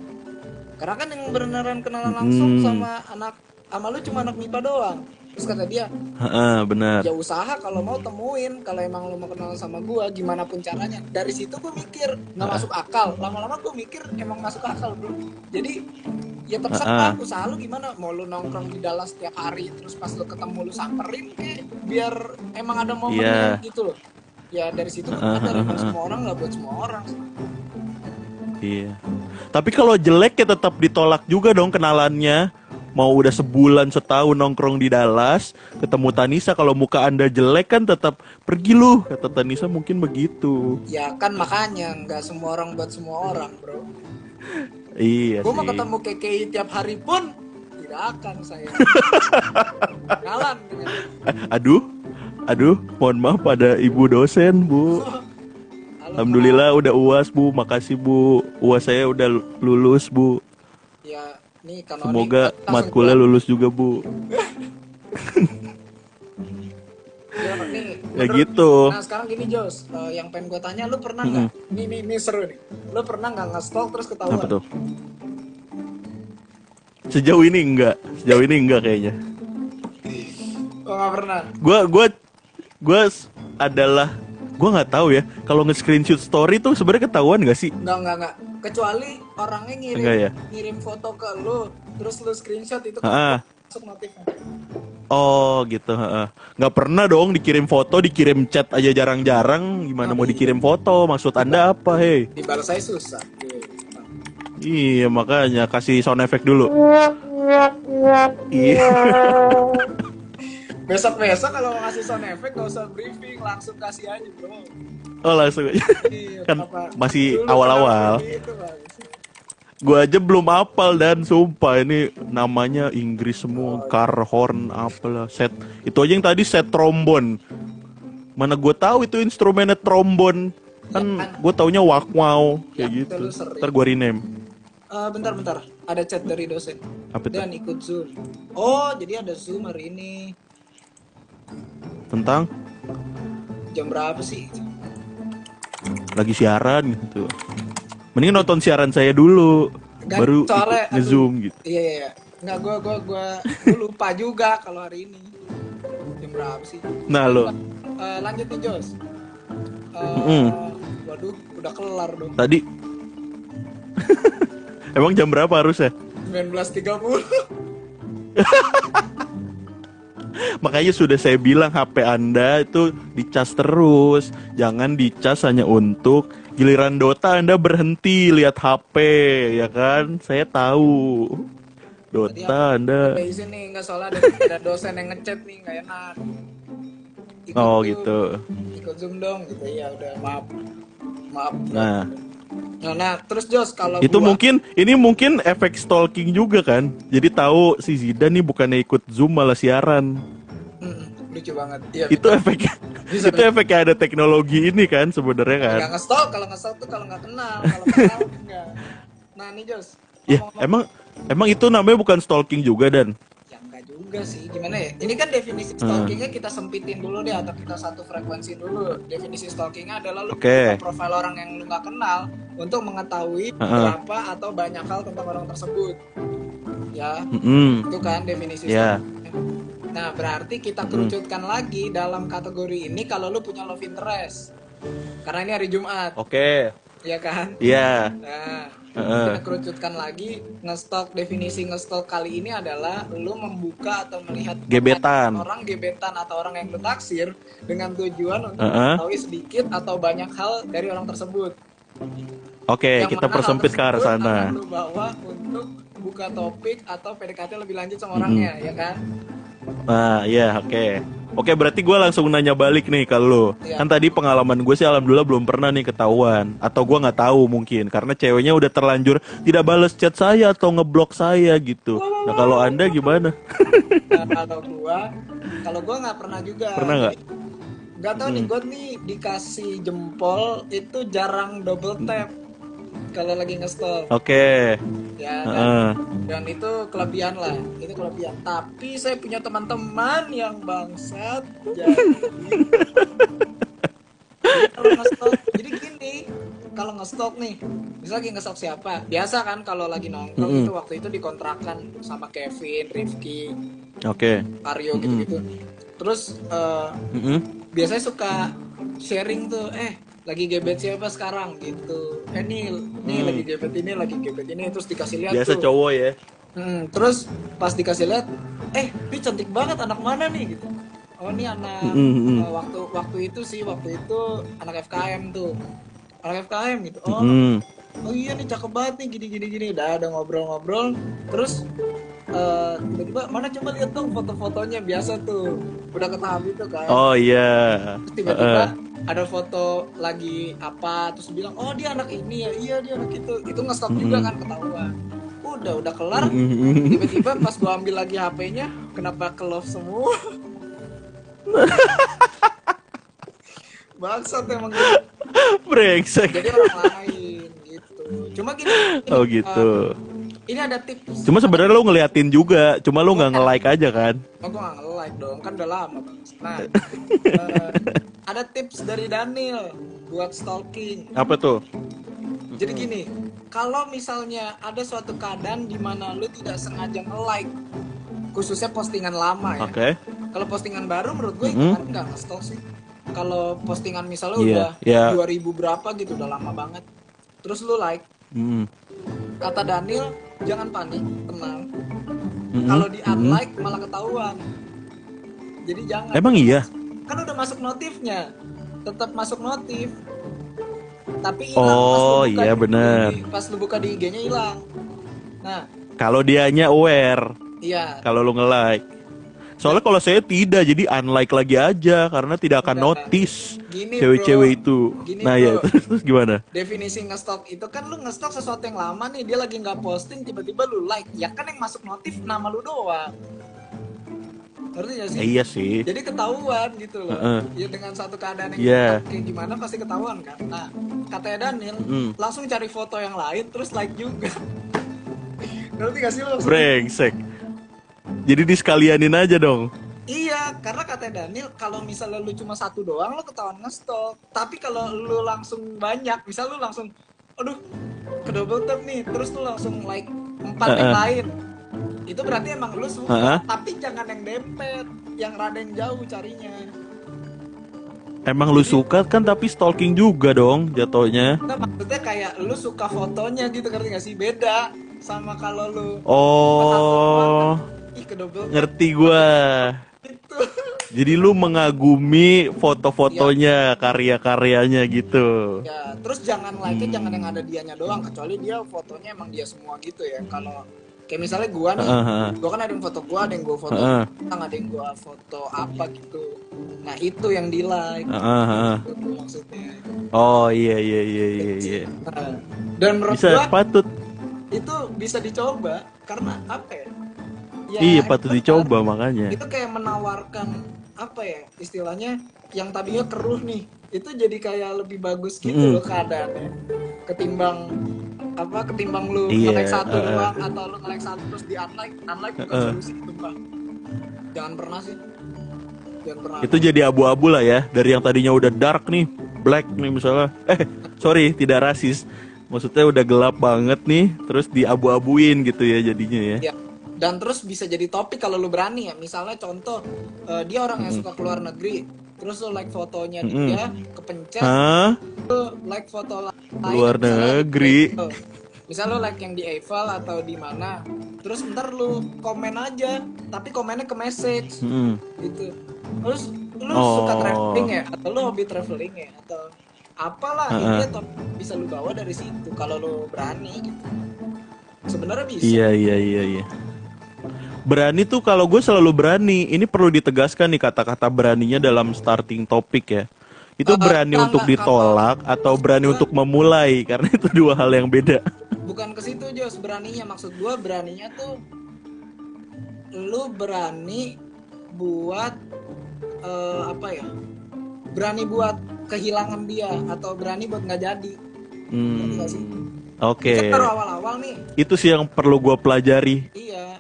Karena kan yang beneran kenalan langsung Hmm. sama anak sama lu cuma anak MIPA doang terus kata dia Heeh, benar. Ya usaha kalau mau temuin kalau emang lo mau kenal sama gua gimana pun caranya. Dari situ gue mikir nggak masuk akal. Lama-lama gue mikir emang masuk akal bro. Jadi ya terserah usaha lu gimana. Mau lu nongkrong di Dallas setiap hari terus pas lu ketemu lu samperin kek biar emang ada momennya Iya. gitu loh. Ya dari situ sadar ah, emang ah, semua orang nggak buat semua orang Iya. Tapi kalau jelek ya tetap ditolak juga dong kenalannya. Mau udah sebulan setahun nongkrong di Dallas, ketemu Tanisa kalau muka Anda jelek kan tetap pergi lu. Kata Tanisa mungkin begitu. ya kan makanya nggak semua orang buat semua orang bro [LAUGHS] Iya gue mau ketemu KKI tiap hari pun tidak akan saya [LAUGHS] dengan Aduh. Aduh, mohon maaf pada Ibu dosen, Bu. [LAUGHS] Alhamdulillah udah UAS, Bu. Makasih, Bu. UAS saya udah lulus, Bu. Nih kanoni Semoga matkulnya lulus juga, Bu. Ya, nih, Ya menurut- gitu. Nah, sekarang gini Jos, Eh, yang pengen gue tanya, lu pernah nggak? Nih, nih, nih seru nih. Lu pernah nggak nge-stalk terus ketahuan? Apa tuh? Sejauh ini enggak, sejauh ini enggak kayaknya. Oh, nggak pernah. Gua gua gua s- adalah gua nggak tahu ya. Kalau nge-screenshot story tuh sebenarnya ketahuan gak sih? Nggak, nggak, nggak. Kecuali orangnya ngirim Enggak ya? ngirim foto ke lu, terus lu screenshot itu kan Ah. masuk notifnya. Oh gitu. heeh. Nggak pernah dong dikirim foto, dikirim chat aja jarang-jarang. Gimana mau dikirim foto? Maksud anda apa, hei? Di baru saya susah. Iya makanya kasih sound effect dulu. [LAUGHS] Iya. [LAUGHS] Besok-besok kalau mau ngasih sound effect gak usah briefing, langsung kasih aja bro. Oh langsung aja. Iya, Kan kenapa- masih awal-awal. gitu? Gua aja belum hafal dan sumpah ini namanya Inggris semua, car horn apalah set. Itu aja yang tadi set trombon. Mana gue tahu itu instrumennya trombon. Kan gue taunya wakmau kayak Ya, gitu. itu. Ntar gue rename. Eh, bentar bentar, ada chat dari dosen. Apa itu? Dan ikut zoom. Oh, jadi ada zoom hari ini. Tentang Jam berapa sih? lagi siaran gitu. Mending nonton siaran saya dulu, Kan baru soalnya, nge-zoom gitu. Iya iya. iya. Nggak, gua gua gua, gua lupa juga kalau hari ini. Jam berapa sih? Nah lo Eh, lanjut nih Jos. Eh, Mm-mm. Waduh, udah kelar dong. tadi [LAUGHS] Emang jam berapa harusnya? 19.30. [LAUGHS] Makanya sudah saya bilang HP Anda itu dicas terus, jangan dicas hanya untuk giliran Dota Anda berhenti lihat HP, ya kan? Saya tahu. Dota Anda. Ada izin nih, nggak soalnya ada, ada dosen yang ngechat nih, nggak enak. Ikut Oh Zoom, gitu. Ikut zoom dong, gitu ya udah maaf, maaf. Nah, Nah, nah, terus Jos kalau itu gua- mungkin ini mungkin efek stalking juga kan? Jadi tahu si Zidane nih bukannya ikut Zoom malah siaran. Mm, lucu banget. Iya. Itu efek Bisa, itu efeknya ada teknologi ini kan sebenarnya kan? Nggak nge-stalk, kalau nge-stalk tuh kalau nggak kenal, kalau kenal [LAUGHS] enggak. Nah nih Jos, Ya, emang emang itu namanya bukan stalking juga dan ya juga sih, gimana ya? Ini kan definisi stalkingnya kita sempitin dulu deh atau kita satu frekuensi dulu. Definisi stalkingnya adalah lu buka profil orang yang lu nggak kenal untuk mengetahui Heeh. berapa atau banyak hal tentang orang tersebut. Ya, Mm-mm. itu kan definisi Ya. stalking. Nah, berarti kita kerucutkan lagi dalam kategori ini kalau lu punya love interest. Karena ini hari Jumat, Oke. ya kan? Iya. Nah, Kita kerucutkan lagi ngestok definisi ngestok kali ini adalah lu membuka atau melihat Gebetan. orang gebetan atau orang yang lu taksir dengan tujuan untuk Heeh. mengetahui sedikit atau banyak hal dari orang tersebut. Oke, Yang kita persempit ke arah sana. lu bawa untuk buka topik atau PDKT lebih lanjut sama orangnya, ya kan? Nah, iya, oke. Oke, berarti gue langsung nanya balik nih ke lu. Iya. Kan tadi pengalaman gue sih alhamdulillah belum pernah nih ketahuan. Atau gue nggak tahu mungkin. Karena ceweknya udah terlanjur tidak balas chat saya atau ngeblok saya gitu. Nah, kalau anda gimana? Nah, kalau gua, kalau gua nggak pernah juga. Pernah nggak? Jadi, Nggak tahu nih, gua nih dikasih jempol itu jarang double tap kalau lagi nge-stop. Oke. ya kan? Heeh. dan itu kelebihan lah itu kelebihan tapi saya punya teman-teman yang bangsat jadi kalau nge-stalk jadi gini kalau nge-stalk nih misal lagi nge-stalk siapa biasa kan kalau lagi nongkrong Mm-mm. itu waktu itu dikontrakan sama Kevin Rifki Oke. Aryo gitu-gitu terus eh, Mm-mm. biasanya suka sharing tuh eh lagi gebet siapa sekarang gitu eh nih nih Hmm. lagi gebet ini lagi gebet ini terus dikasih lihat Biasa tuh cowok ya. Hmm, terus pas dikasih lihat, eh, ini cantik banget anak mana nih gitu. Oh, ini anak Mm, mm, mm. eh, waktu waktu itu sih waktu itu anak FKM tuh. Anak FKM gitu. Oh, Mm. Oh iya nih cakep banget nih gini gini gini. Udah ada ngobrol-ngobrol. Terus eh, tiba-tiba mana coba lihat dong foto-fotonya biasa tuh. Udah ke tahap itu kan. Oh iya. Terus tiba-tiba Heeh. ada foto lagi apa terus bilang oh dia anak ini ya iya dia anak itu itu nge-stop juga Mm-mm. kan ketahuan udah udah kelar tiba-tiba pas gua ambil lagi HP-nya kenapa ke love semua [LAUGHS] bangsat emang gitu. Brengsek. jadi orang lain cuma gini, gini, Oh gitu. eh, ini ada tips Cuma sebenarnya lu ngeliatin juga, cuma lu nggak nge-like aja kan? Oh, gue gak nge-like dong, kan udah lama bang. Nah, [LAUGHS] eh, ada tips dari Daniel buat stalking. Apa tuh? Jadi gini, kalau misalnya ada suatu keadaan di mana lu tidak sengaja nge-like, khususnya postingan lama ya. Oke. Kalau postingan baru menurut gue Mhm. kan nggak nge-stalk sih. Kalau postingan misalnya Iya, udah iya. 2000 berapa gitu, udah lama banget. Terus lu like, Mm. kata Daniel, jangan panik, tenang. Mm-mm. Kalau di unlike malah ketahuan. jadi jangan Emang iya? kan udah masuk notifnya tetap masuk notif tapi hilang lu Oh, iya di- bener. di- pas lu buka di IG-nya hilang nah Kalau dianya aware, iya kalau lu nge-like. Soalnya kalau saya tidak, jadi unlike lagi aja karena tidak akan notice cewek-cewek itu. Gini, nah ya bro. terus, [LAUGHS] terus gimana? definisi ngestok itu kan lu ngestok sesuatu yang lama nih dia lagi nggak posting tiba-tiba lu like ya kan yang masuk notif nama lu doang ngerti gak sih Eh, iya sih. jadi ketahuan gitu loh Heeh. ya dengan satu keadaan yang Iya. kayak gimana pasti ketahuan kan nah katanya Daniel Mm. langsung cari foto yang lain terus like juga [LAUGHS] ngerti gak sih lo? Brengsek. Jadi disekalianin aja dong. Iya, karena kata Daniel kalau misalnya lu cuma satu doang lu ketahuan ngestok. Tapi kalau lu langsung banyak, misal lu langsung aduh ke double tap nih, terus lu langsung like empat yang Heeh. lain. Itu berarti emang lu suka, Heeh. tapi jangan yang dempet, yang rada yang jauh carinya. Emang lu suka kan tapi stalking juga dong jatuhnya. Nah, maksudnya kayak lu suka fotonya gitu ngerti gak sih? Beda sama kalau lu Oh, ngerti gua. gitu. Jadi lu mengagumi foto-fotonya, karya-karyanya gitu. Ya, terus jangan like Hmm. jangan yang ada dianya doang, kecuali dia fotonya emang dia semua gitu ya. Kalau kayak misalnya gua nih, Heeh. gua kan ada yang foto gua, ada yang gua foto, tentang ada yang gua foto apa gitu. Nah itu yang di like, Heeh, heeh. gitu maksudnya. Oh iya iya iya iya iya. Nah, dan menurut Bisa gua patut. itu bisa dicoba karena apa ya? Ya, Iya patut itu dicoba kan- makanya. Itu kayak menawarkan apa ya istilahnya yang tadinya keruh nih, itu jadi kayak lebih bagus gitu Mm. loh keadaannya ketimbang apa ketimbang lu Iya, nge-like satu uh-uh. doang atau lu nge-like satu terus di unlike unlike bukan Uh-uh. solusi itu pak jangan pernah sih jangan pernah Itu jadi abu-abu lah ya dari yang tadinya udah dark nih, black nih misalnya. Eh sorry tidak rasis. Maksudnya udah gelap banget nih, terus diabu-abuin gitu ya jadinya ya. Ya. Dan terus bisa jadi topik kalau lu berani ya. Misalnya contoh eh, dia orang yang suka keluar negeri, terus lu like fotonya Mm-mm. dia, kepencet, Hah? lu like foto lain Luar misalnya negeri. Misal lu like yang di Eiffel atau di mana, terus ntar lu komen aja, tapi komennya ke message Mm. gitu. Terus lu Oh. suka traveling ya, atau lu hobi traveling ya, atau apalah Heeh. ini top bisa lu bawa dari situ kalau lu berani gitu. Sebenarnya bisa. Iya iya iya iya. Berani tuh kalau gue selalu berani. Ini perlu ditegaskan nih kata-kata beraninya dalam starting topik ya. Itu berani enggak, untuk enggak, ditolak atau berani untuk memulai karena itu dua hal yang beda. bukan ke situ Jos beraninya maksud gua beraninya tuh lu berani buat eh, apa ya berani buat kehilangan dia atau berani buat nggak jadi Hmm? Oke. baru awal-awal nih Itu sih yang perlu gue pelajari. iya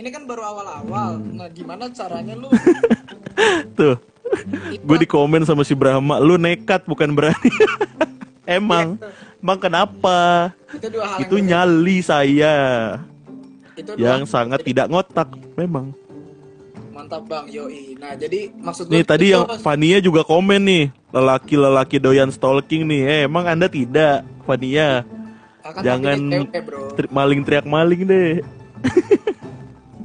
ini kan baru awal-awal Hmm. nah gimana caranya lu [LAUGHS] Tuh, itu gue di komen sama si Brahma, lu nekat bukan berani. [LAUGHS] Emang, emang kenapa? itu dua hal Itu yang nyali saya berbeda. itu dua yang sangat tidak ngotak, memang. mantap bang yoi nah jadi maksud Nih tadi itu, yang. Fania juga komen nih, lelaki-lelaki doyan stalking nih. Eh, emang anda tidak, Fania? Akan jangan- Tri- maling teriak maling deh. [LAUGHS]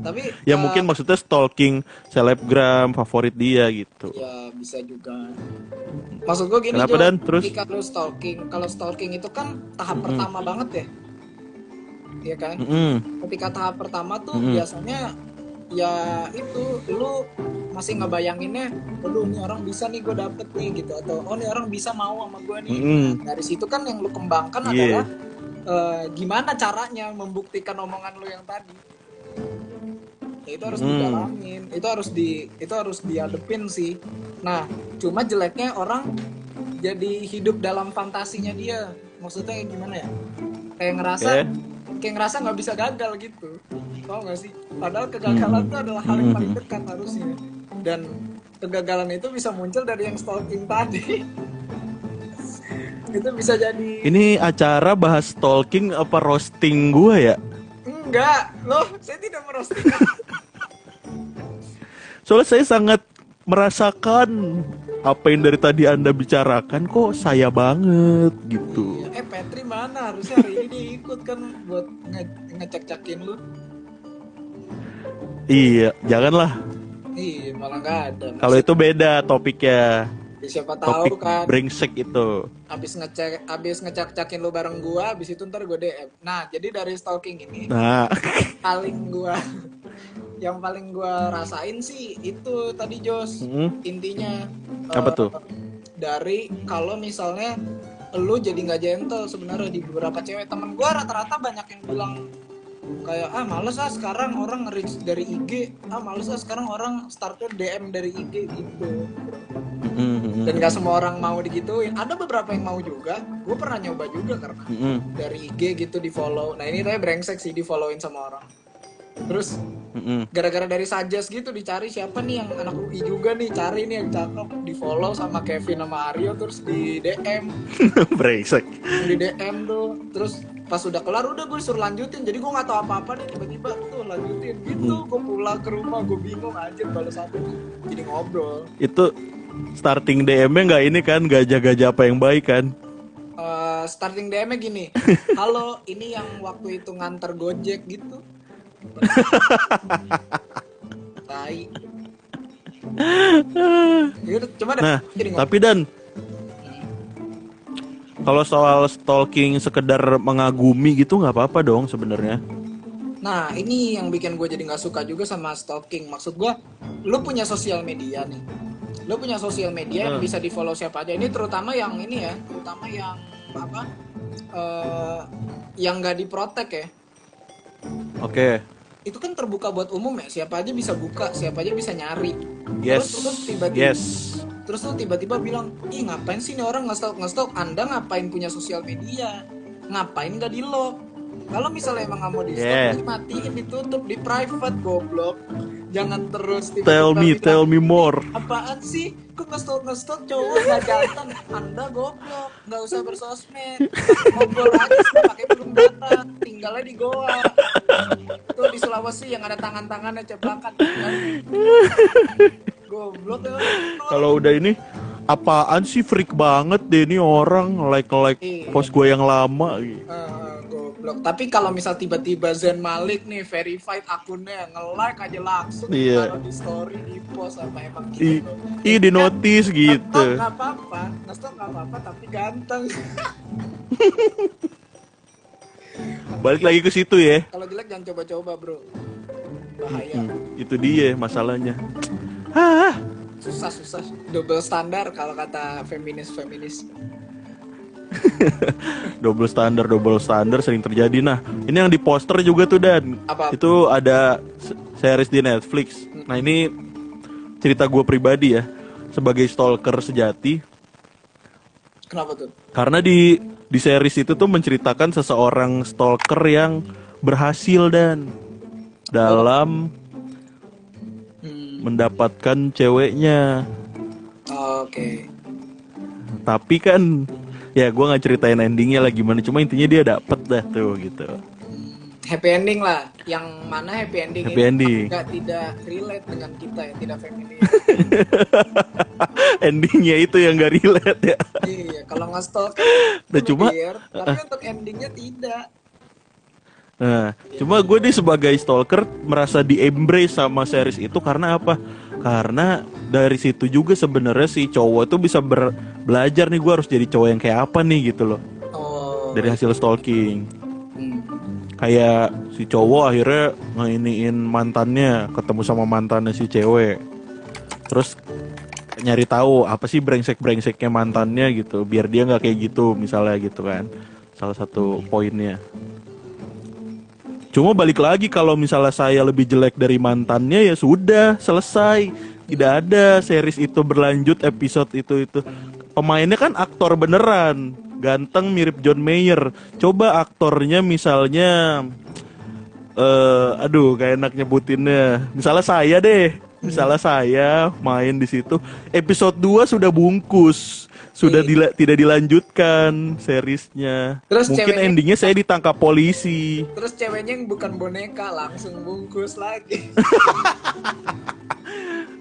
tapi Ya eh, mungkin maksudnya stalking selebgram favorit dia gitu. Ya bisa juga. Maksud gue gini Kenapa, Jo, Dan? Terus? lu stalking, kalau stalking itu kan tahap Mm-mm. pertama banget ya, Iya kan? Mm-mm. Ketika tahap pertama tuh Mm-mm. biasanya ya itu lu masih ngebayanginnya, aduh ini orang bisa nih gue dapet nih gitu atau oh ini orang bisa mau sama gue nih. Mm-mm. Nah, dari situ kan yang lu kembangkan Iya. adalah eh, gimana caranya membuktikan omongan lu yang tadi. Ya, itu harus Hmm. didalamin, itu harus di itu harus diadepin sih. Nah, cuma jeleknya orang jadi hidup dalam fantasinya dia. Maksudnya gimana ya? Kayak ngerasa Eh. kayak ngerasa nggak bisa gagal gitu. Tau gak sih? Padahal kegagalan Hmm. itu adalah hal yang paling Hmm. dekat harusnya. Dan kegagalan itu bisa muncul dari yang stalking tadi. [LAUGHS] itu bisa jadi Ini acara bahas stalking apa roasting gua ya? Enggak loh saya tidak merosting Soalnya saya sangat merasakan apa yang dari tadi anda bicarakan kok saya banget gitu. eh Petri mana harusnya hari ini ikut kan buat nge ngecek-cekin lu Iya, janganlah. Iya, malah nggak ada. Kalau itu beda topiknya. Siapa tahu Topik kan. brengsek itu. habis ngecek habis ngecek-cekin lu bareng gua habis itu ntar gue DM nah jadi dari stalking ini Nah, [LAUGHS] paling gua yang paling gua rasain sih itu tadi Jos. Mm, intinya Apa eh, tuh? dari kalau misalnya lu jadi nggak gentle sebenarnya di beberapa cewek temen gua rata-rata banyak yang bilang kayak ah males ah sekarang orang nge-reach dari IG ah males ah sekarang orang starter DM dari IG gitu. Mm, mm, dan gak semua orang mau digituin. Ada beberapa yang mau juga. Gue pernah nyoba juga karena mm, mm, dari IG gitu di follow. Nah ini tapi brengsek sih di followin sama orang. Terus mm, mm. gara-gara dari suggest gitu dicari siapa nih yang anak UI juga nih. Cari nih yang cakep. Di follow sama Kevin sama Aryo terus di DM [LAUGHS] brengsek. di DM tuh. Terus pas udah kelar udah gue suruh lanjutin. Jadi gue nggak tahu apa-apa nih tiba-tiba tuh lanjutin gitu. Gue pulang ke rumah gue bingung aja balas apa jadi ngobrol. Itu starting DM-nya nggak ini kan gajah-gajah apa yang baik kan? Eh, starting DM-nya gini. [LAUGHS] Halo ini yang waktu itu nganter gojek gitu. [LAUGHS] Tai. Yaudah, coba deh Nah, tapi dan kalau soal stalking sekedar mengagumi gitu nggak apa-apa dong sebenarnya. Nah, ini yang bikin gue jadi nggak suka juga sama stalking. Maksud gue, lu punya sosial media nih. Lu punya sosial media yang Hmm. bisa di follow siapa aja. Ini terutama yang ini ya, terutama yang apa? eh yang nggak diprotek ya. Oke. Itu kan terbuka buat umum ya. Siapa aja bisa buka, siapa aja bisa nyari. Yes. Terus, terus tiba-tiba Yes. Terus lu tiba-tiba bilang, ih ngapain sih nih orang ngestalk ngestalk? Anda ngapain punya sosial media? Ngapain gak di lock? Kalau misalnya emang nggak mau di Yeah. stop, matiin ditutup di private goblok. Jangan terus tiba-tiba Tell me, bilang, tell me more. Apaan sih? Kok ngestalk ngestalk cowok gak jantan? Anda goblok, nggak usah bersosmed. Ngobrol aja sih pakai belum data, tinggalnya di goa. Tuh di Sulawesi yang ada tangan-tangannya ceplakan. [LAUGHS] Kalau udah ini apaan sih freak banget deh ini orang like like Iya. post gue yang lama gitu. Ah, goblok. Tapi kalau misal tiba-tiba Zen Malik nih verified akunnya nge-like aja langsung Iya. taruh di story di post apa emang I, gitu. i di notice Ngestok gitu. nggak apa-apa, ngestok nggak apa-apa tapi ganteng. [LAUGHS] Balik lagi ke situ ya. kalau jelek jangan coba-coba bro, bahaya. Hmm, itu dia masalahnya. Susah susah, double standar kalau kata feminis feminis. [LAUGHS] double standar, double standar sering terjadi. Nah, ini yang di poster juga tuh dan Apa? itu ada se- series di Netflix. Nah ini cerita gue pribadi ya sebagai stalker sejati. Kenapa tuh? Karena di di series itu tuh menceritakan seseorang stalker yang berhasil dan dalam Hmm, mendapatkan ceweknya. Oke. Tapi kan ya gue nggak ceritain endingnya lah gimana. Cuma intinya dia dapet dah tuh gitu. Happy ending lah, yang mana happy ending Happy ini ending. nggak tidak relate dengan kita yang tidak feminis. [LAUGHS] endingnya itu yang gak relate ya. iya, kalau nge-stalk kan Nah, cuma- weird, tapi untuk endingnya tidak. Nah, cuma gue nih sebagai stalker merasa di embrace sama series itu karena apa? Karena dari situ juga sebenarnya si cowok tuh bisa ber- belajar nih gue harus jadi cowok yang kayak apa nih gitu loh Oh. dari hasil stalking. Hmm. Kayak si cowok akhirnya ngainiin mantannya, ketemu sama mantannya si cewek. Terus nyari tahu apa sih brengsek-brengseknya mantannya gitu, biar dia nggak kayak gitu misalnya gitu kan. Salah satu poinnya. Cuma balik lagi kalau misalnya saya lebih jelek dari mantannya ya sudah selesai. Tidak ada series itu berlanjut episode itu itu. Pemainnya kan aktor beneran, ganteng mirip John Mayer. Coba aktornya misalnya eh aduh kayak enak nyebutinnya. Misalnya saya deh. Misalnya saya main di situ. Episode 2 sudah bungkus. Sudah Iya. dila- tidak dilanjutkan seriesnya. Terus Mungkin ceweknya- endingnya saya ditangkap polisi. Terus ceweknya yang bukan boneka langsung bungkus lagi. [LAUGHS]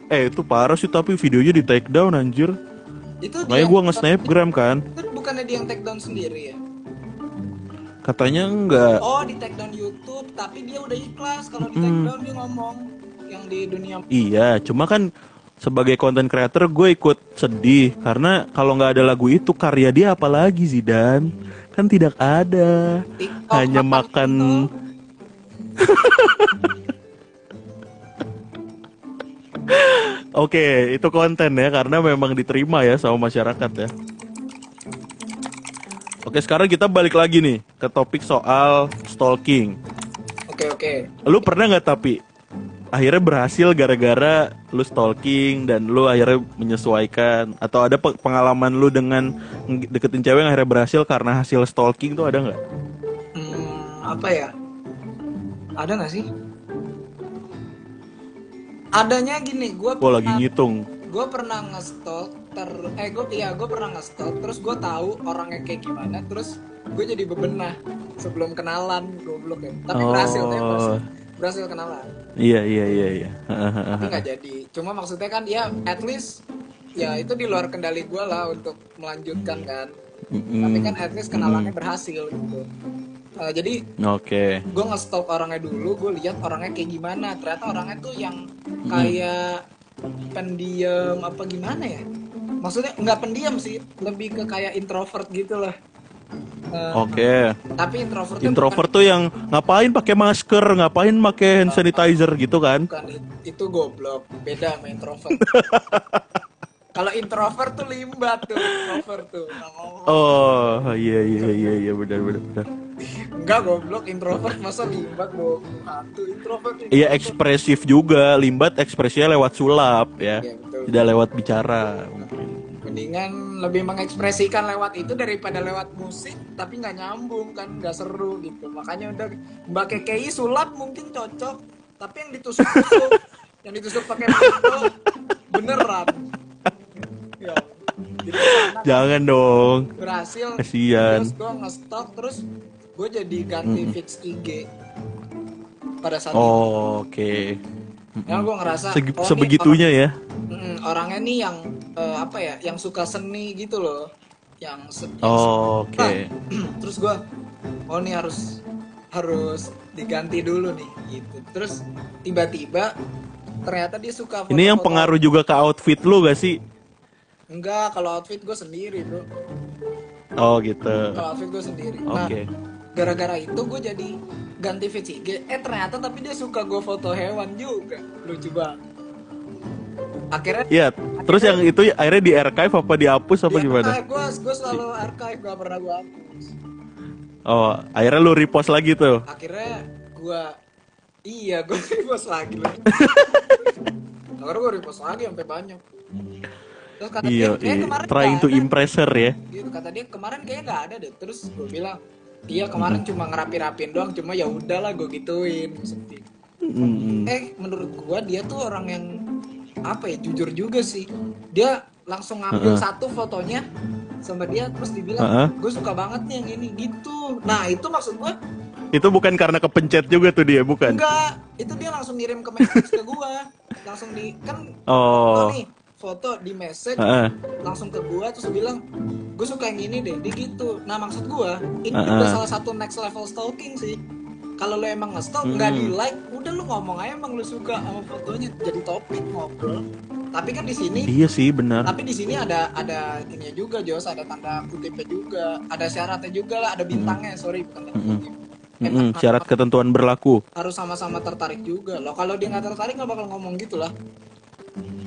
Eh itu parah sih tapi videonya di take down anjir. itu Makanya gua nge-snapgram kan. Itu bukannya dia yang take down sendiri ya? Katanya enggak. Oh, di take down YouTube, tapi dia udah ikhlas kalau di take Hmm. down dia ngomong yang di dunia Iya, cuma kan sebagai content creator gue ikut sedih karena kalau nggak ada lagu itu karya dia apa lagi Zidan? Kan tidak ada. TikTok Hanya makan. [LAUGHS] Oke, itu konten ya karena memang diterima ya sama masyarakat ya. Oke, sekarang kita balik lagi nih ke topik soal stalking. Oke oke. Lu pernah nggak tapi akhirnya berhasil gara-gara lu stalking dan lu akhirnya menyesuaikan atau ada pe- pengalaman lu dengan deketin cewek yang akhirnya berhasil karena hasil stalking tuh ada nggak? Hmm, apa ya? Ada nggak sih? Adanya gini, gue Gua lagi ngitung. gue pernah nge-stalk ter eh gue iya gue pernah nge-stalk terus gue tahu orangnya kayak gimana terus gue jadi bebenah sebelum kenalan goblok ya tapi berhasil ya Oh. berhasil, berhasil kenalan. Iya iya iya iya. tapi nggak jadi. Cuma maksudnya kan ya at least ya itu di luar kendali gue lah untuk melanjutkan kan. Tapi kan at least kenalannya berhasil gitu. Eh, jadi Oke. gue nge-stalk orangnya dulu gue lihat orangnya kayak gimana. Ternyata orangnya tuh yang kayak pendiam apa gimana ya? Maksudnya nggak pendiam sih lebih ke kayak introvert gitu lah Eh, Oke. tapi introvert Introvert tuh yang ngapain pakai masker, ngapain pakai hand sanitizer gitu kan? bukan itu goblok beda sama introvert [LAUGHS] kalau introvert tuh limbat tuh introvert tuh Oh iya iya iya iya benar benar benar. enggak goblok introvert masa limbat bawa hantu introvert Iya ekspresif juga, limbat ekspresinya lewat sulap ya, betul. tidak lewat bicara mungkin. mendingan lebih mengekspresikan lewat itu daripada lewat musik tapi nggak nyambung kan nggak seru gitu makanya udah mbak KKI sulap mungkin cocok tapi yang ditusuk tusuk [LAUGHS] yang ditusuk pakai pisau beneran ya jadi sana Jangan dong. berhasil Kasian. terus gue nge-stop terus gue jadi ganti fix IG pada saat Oh, Oke. Yang gue ngerasa Segi- oh, nih sebegitunya ya. Mm, orangnya nih yang eh, apa ya yang suka seni gitu loh yang, se- yang Oh, Oke. Nah, [CLEARS THROAT] terus gua oh nih harus harus diganti dulu nih gitu terus tiba-tiba ternyata dia suka Ini yang pengaruh juga ke outfit lu gak sih? enggak kalau outfit gue sendiri bro Oh gitu. kalau outfit gue sendiri nah Oke. gara-gara itu gue jadi ganti fit IG eh ternyata tapi dia suka gue foto hewan juga lucu banget akhirnya Iya. Terus yang itu akhirnya di archive apa dihapus apa gimana? gue gue selalu archive gak pernah gue hapus Oh, akhirnya lu repost lagi tuh. akhirnya gua iya gua [LAUGHS] repost lagi loh akhirnya gua repost lagi sampai banyak terus kata Iya, dia "Eh, iya. kemarin trying to ada." impress her ya. gitu kata dia kemarin kayaknya nggak ada deh terus gua bilang iya kemarin cuma ngerapi-rapin doang cuma ya udahlah gua gituin. Mm-mm. eh menurut gua dia tuh orang yang apa ya jujur juga sih dia langsung ngambil Heeh. satu fotonya sama dia terus dibilang Heeh. gue suka banget nih yang ini gitu nah itu maksud gua Itu bukan karena kepencet juga tuh dia, bukan? Enggak, itu dia langsung ngirim ke message [LAUGHS] ke gua. Langsung di kan Oh. nih, foto di message Heeh. langsung ke gua terus bilang, "Gue suka yang ini deh." Dia gitu. Nah, maksud gua, ini Heeh. juga salah satu next level stalking sih. Kalau lo emang nge-stalk nggak Hmm. di like, udah lu ngomong aja emang lu suka sama fotonya jadi topik ngobrol. Tapi kan di sini Iya sih, benar. tapi di sini ada ada ini juga Jos, ada tanda kutipnya juga, ada syaratnya juga lah, ada bintangnya, sorry bukan tanda kutip. Mm-mm, Emang syarat ketentuan berlaku. harus sama-sama tertarik juga loh kalau dia nggak tertarik nggak bakal ngomong gitu lah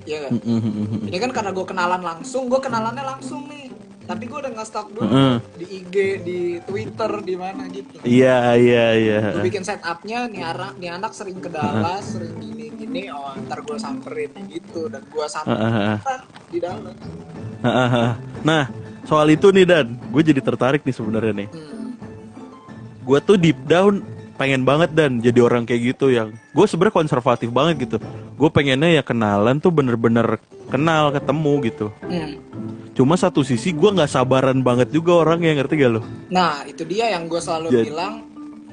Iya kan Mm-mm. ini kan karena gue kenalan langsung. Gue kenalannya langsung nih. Tapi gue udah nge-stalk dulu Mm-mm. di IG di Twitter di mana gitu. Iya, iya, iya. gue bikin setupnya nih anak nih anak sering ke Dallas sering gini gini oh ntar gue samperin gitu. Dan gue samperin di Dallas. Nah, soal itu nih Dan, gue jadi tertarik nih sebenarnya nih. hmm. Gue tuh deep down pengen banget dan jadi orang kayak gitu yang gue sebenarnya konservatif banget gitu. Gue pengennya ya kenalan tuh bener-bener kenal ketemu gitu. Hmm. Cuma satu sisi gue nggak sabaran banget juga orang yang ngerti gak lo? nah itu dia yang gue selalu Jadi- bilang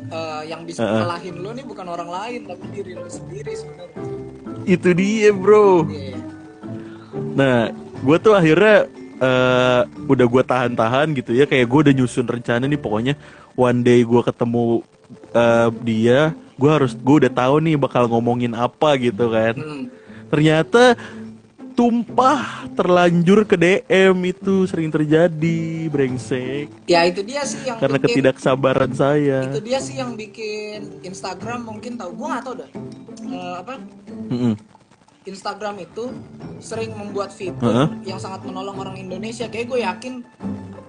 eh, yang bisa Heeh. ngalahin lo nih bukan orang lain tapi diri lo sendiri sebenarnya Itu dia bro. Iya. Nah, gue tuh akhirnya eh udah gue tahan-tahan gitu ya, kayak gue udah nyusun rencana nih pokoknya one day gue ketemu eh, dia, gue harus gue udah tahu nih bakal ngomongin apa gitu kan. Hmm. ternyata tumpah terlanjur ke DM itu sering terjadi brengsek. Ya itu dia sih yang karena bikin- ketidaksabaran saya. Itu dia sih yang bikin Instagram mungkin tahu. Gue nggak tahu dah. Eh, apa? Mm-mm. Instagram itu sering membuat fitur Heeh. yang sangat menolong orang Indonesia. Kayak gue yakin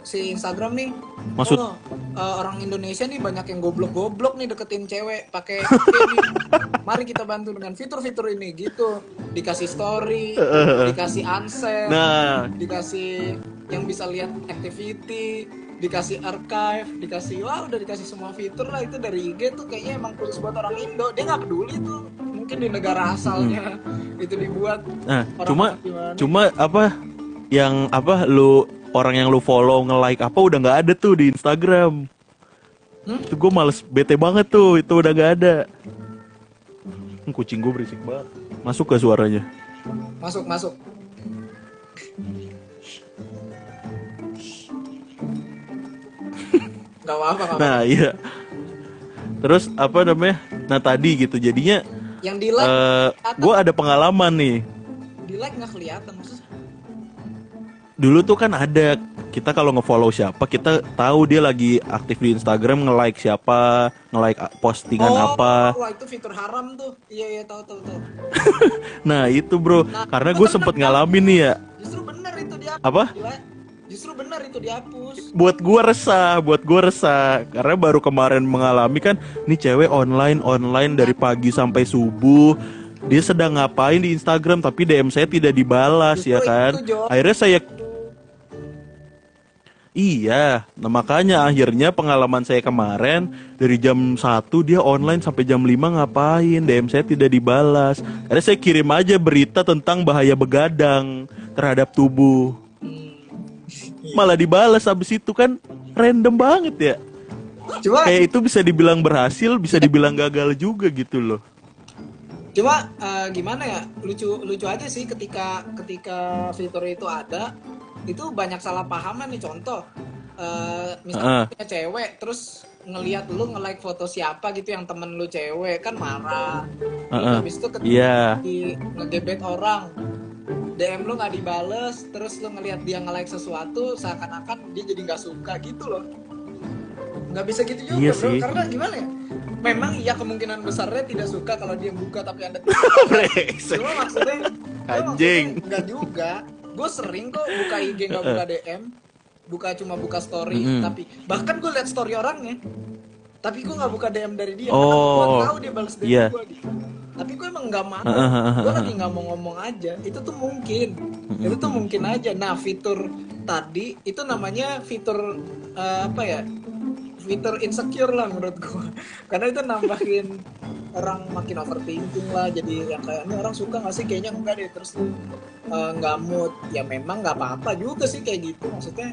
si Instagram nih. Maksud- oh, eh, orang Indonesia nih banyak yang goblok-goblok nih deketin cewek pakai [LAUGHS] mari kita bantu dengan fitur-fitur ini gitu. Dikasih story [LAUGHS] dikasih unsend nah. dikasih yang bisa lihat activity dikasih archive dikasih wah udah dikasih semua fitur lah. Itu dari IG tuh kayaknya emang khusus buat orang Indo. Dia nggak peduli tuh. Mungkin di negara asalnya [LAUGHS] itu dibuat. Nah cuma cuma apa? Yang apa? Lu orang yang lu follow nge like apa udah nggak ada tuh di Instagram. Hmm? itu gue males bete banget tuh itu udah nggak ada. Hmm, kucing gue berisik banget. Masuk ke suaranya? Masuk masuk. Nggak apa-apa nah iya. Terus apa namanya? Nah tadi gitu jadinya yang di like eh gue ada pengalaman nih. Di like nggak kelihatan maksudnya dulu tuh kan ada kita kalau ngefollow siapa kita tahu dia lagi aktif di Instagram nge-like siapa nge-like postingan apa. wah itu fitur haram tuh. Iya iya tahu tahu tahu. [LAUGHS] Nah itu bro. Nah, karena gue kan? sempet ngalamin nih ya. Justru benar itu dia. Apa? justru benar itu dihapus. Buat gue resah buat gue resah. Karena baru kemarin mengalami kan nih cewek online online dari pagi sampai subuh. Dia sedang ngapain di Instagram tapi DM saya tidak dibalas Justru ya kan? itu, akhirnya saya Iya, nah makanya akhirnya pengalaman saya kemarin dari jam 1 dia online sampai jam 5 ngapain, DM saya tidak dibalas. Akhirnya saya kirim aja berita tentang bahaya begadang terhadap tubuh. Malah dibalas habis itu kan random banget ya. cuma Kayak itu bisa dibilang berhasil, bisa dibilang gagal juga gitu loh. cuma eh, gimana ya lucu lucu aja sih ketika ketika fitur itu ada itu banyak salah pahaman nih contoh eh, misalnya Heeh. punya cewek terus ngelihat lu nge-like foto siapa gitu yang temen lu cewek kan marah Terus Heeh. habis itu ketika Iya. di ngegebet orang DM lu nggak dibales terus lu ngelihat dia nge-like sesuatu seakan-akan dia jadi nggak suka gitu loh nggak bisa gitu juga Iya bro sih. karena gimana ya memang iya kemungkinan besarnya tidak suka kalau dia buka tapi anda [LAUGHS] cuma maksudnya Anjing. nggak juga gue sering kok buka IG nggak buka DM buka cuma buka story Mm-mm. tapi bahkan gue liat story orangnya tapi gue nggak buka DM dari dia Oh, karena gue tahu dia balas DM iya. gue gitu tapi gue emang nggak mau. Gue lagi nggak mau ngomong aja. Itu tuh mungkin. Itu tuh mungkin aja. Nah fitur tadi itu namanya fitur eh, apa ya? Fitur insecure lah menurut gue [LAUGHS] karena itu nambahin orang makin overthinking lah jadi yang kayak ini orang suka gak sih kayaknya enggak deh terus lu eh, nggak mood ya memang nggak apa-apa juga sih kayak gitu maksudnya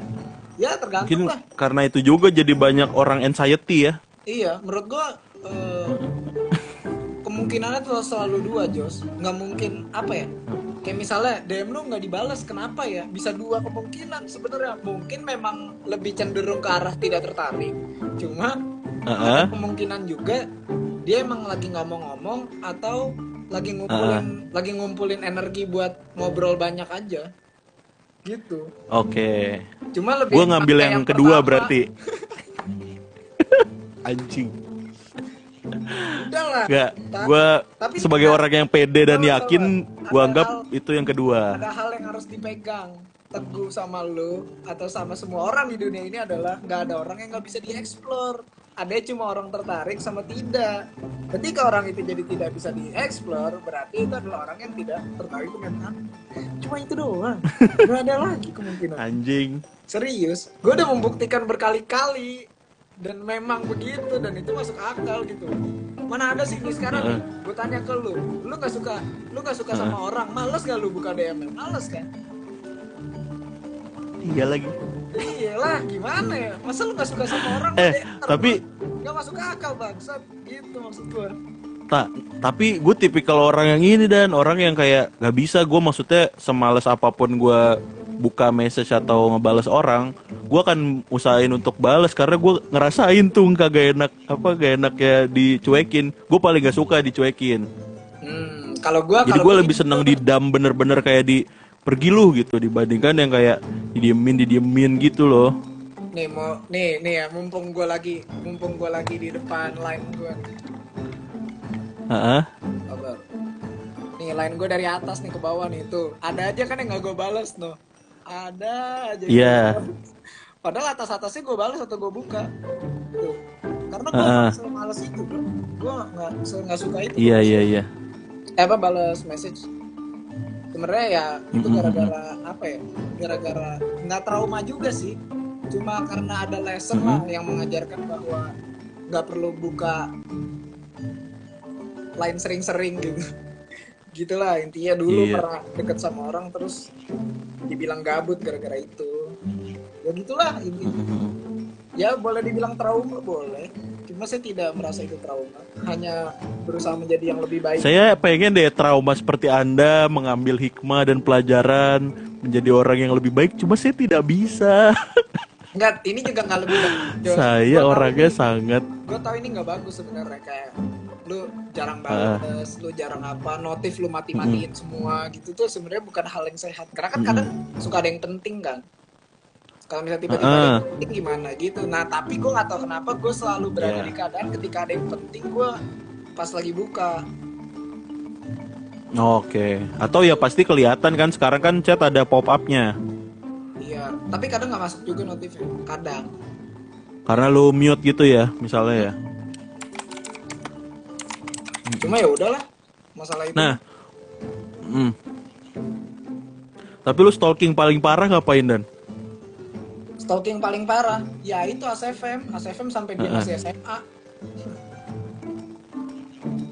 ya tergantung Mungkin lah karena itu juga jadi banyak orang anxiety ya. Iya, menurut gua eh, kemungkinannya tuh selalu dua, Jos. Nggak mungkin apa ya? Kayak misalnya DM lu nggak dibalas, kenapa ya? Bisa dua kemungkinan sebenarnya. Mungkin memang lebih cenderung ke arah tidak tertarik. Cuma Heeh. ada kemungkinan juga dia emang lagi nggak mau ngomong atau lagi ngumpulin lagi ngumpulin energi buat ngobrol banyak aja. Gitu. Oke. Cuma lebih Gue ngambil kayak yang kedua pertama. berarti. [LAUGHS] Anjing. Udah lah. Gak, gue tapi sebagai orang yang pede dan yakin, gue anggap hal- itu yang kedua. ada hal yang harus dipegang teguh sama lu atau sama semua orang di dunia ini adalah nggak ada orang yang nggak bisa dieksplor ada cuma orang tertarik sama tidak. Ketika orang itu jadi tidak bisa dieksplor berarti itu adalah orang yang tidak tertarik dengan anda cuma itu doang. [LAUGHS] Nggak ada lagi kemungkinan. Anjing. serius gue udah membuktikan berkali-kali. Dan memang begitu dan itu masuk akal gitu. Mana ada sih nih sekarang nih gue tanya ke lu. Lu nggak suka lu nggak suka sama orang males gak lu buka DM males kan Iya lagi. iya lah gimana ya masa lu nggak suka sama orang Eh, DM? tapi- nggak masuk akal bangsat gitu maksud gue Tak, tapi gue tipikal orang yang ini dan orang yang kayak gak bisa gue maksudnya semales apa pun gue buka message atau ngebales orang, gue akan usahain untuk bales karena gue ngerasain tuh kagak enak apa gak enak ya dicuekin. Gue paling gak suka dicuekin. Hmm, kalau gua Jadi gue lebih gitu, seneng didam bener-bener kayak di pergi lu gitu dibandingkan yang kayak didiemin didiemin gitu loh. nih mau nih nih ya mumpung gua lagi mumpung gua lagi di depan line nih. Heeh. Sabar. Nih line gue dari atas nih ke bawah nih tuh. Ada aja kan yang gak gue balas no. Ada aja. Iya. bales. Padahal atas atasnya gue balas atau gue buka. Tuh. Karena gue uh males itu bro. Gue nggak nggak suka itu. Iya iya iya. Eh, apa balas message. Sebenarnya ya itu gara-gara apa ya? Gara-gara nggak trauma juga sih. Cuma karena ada lesson lah yang mengajarkan bahwa nggak perlu buka line sering-sering gitu. [LAUGHS] Gitulah intinya dulu Iya. pernah deket sama orang terus dibilang gabut gara-gara itu. Ya gitulah intinya. Ya boleh dibilang trauma boleh. Cuma saya tidak merasa itu trauma. Hanya berusaha menjadi yang lebih baik. Saya pengen deh trauma seperti Anda mengambil hikmah dan pelajaran menjadi orang yang lebih baik. Cuma saya tidak bisa. [LAUGHS] Enggak, ini juga nggak lebih baik. Saya Gua orangnya ini- sangat gue tau ini nggak bagus sebenarnya kayak lu jarang Ah. bales, lu jarang apa, notif lu mati-matiin semua gitu tuh sebenarnya bukan hal yang sehat. Karena kan kadang suka ada yang penting kan. Kalau misalnya tiba-tiba ada yang penting gimana gitu. Nah tapi gue nggak tahu kenapa gue selalu berada Iya. di keadaan ketika ada yang penting gue pas lagi buka. Oke. Atau ya pasti kelihatan kan sekarang kan chat ada pop upnya. Iya, tapi kadang nggak masuk juga notifnya. Kadang. Karena lu mute gitu ya, misalnya ya. Cuma ya udahlah masalah itu. Nah, hmm. Tapi lu stalking paling parah ngapain dan? Stalking paling parah, ya itu ASFM, ASFM sampai dia masih SMA,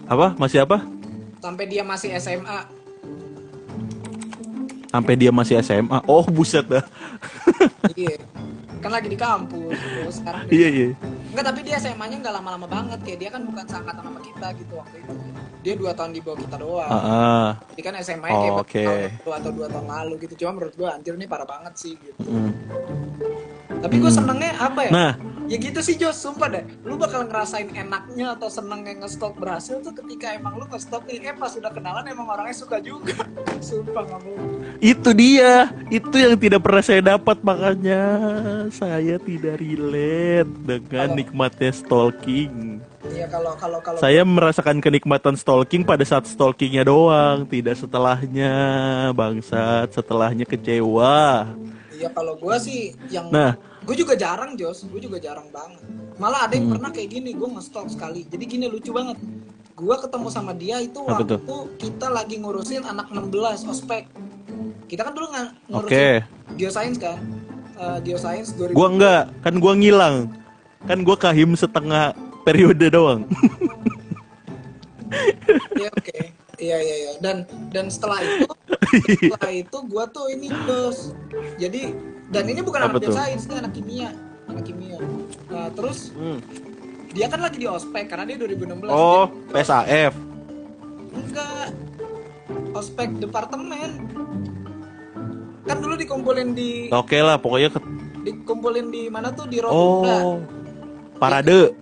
Apa? Masih apa? sampai dia masih SMA. Sampai dia masih SMA. Oh, buset dah. [LAUGHS] iya, kan lagi di kampus, sekarang iya, iya. Enggak, tapi dia SMA-nya nggak lama-lama banget, kayak dia kan bukan seangkatan sama kita gitu waktu itu. Dia dua tahun di bawah kita doang. Ah, ah. Jadi kan SMA kayak Oh, baru oke. tahun atau dua tahun lalu gitu. Cuma menurut gua anjir nih parah banget sih gitu. Hmm. Tapi gue senengnya apa ya? Nah, Ya gitu sih Jos, sumpah deh. Lu bakal ngerasain enaknya atau senengnya nge-stalk berhasil tuh ketika emang lu nge-stalk nih, eh pas udah kenalan emang orangnya suka juga. [LAUGHS] Sumpah gak mau. itu dia. Itu yang tidak pernah saya dapat makanya saya tidak relate dengan Kalau- nikmatnya stalking. Iya kalau kalau kalau Saya merasakan kenikmatan stalking pada saat stalkingnya doang, tidak setelahnya, bangsat. Setelahnya kecewa. Iya kalau gue sih yang Nah, gue juga jarang Jos, gue juga jarang banget. Malah ada yang Hmm. pernah kayak gini, gue nge-stalk sekali. Jadi gini lucu banget. Gue ketemu sama dia itu Apa waktu tuh? kita lagi ngurusin anak 16 ospek. Kita kan dulu oke. ngurusin geoscience kan, Eh, geoscience 2000. Gua enggak, kan gua ngilang. Kan gua kahim setengah periode doang. Iya oke. Iya iya iya. Dan dan setelah itu [LAUGHS] setelah itu gua tuh ini terus. Jadi dan ini bukan Apa anak sains, ini anak kimia. Anak kimia. Nah, terus Hmm. dia kan lagi di ospek karena dia 2016. Oh, Dia- PSAF. Enggak. Ospek departemen. Kan dulu dikumpulin di Oke lah, pokoknya ke... dikumpulin di mana tuh di Rotunda. Oh. Parade.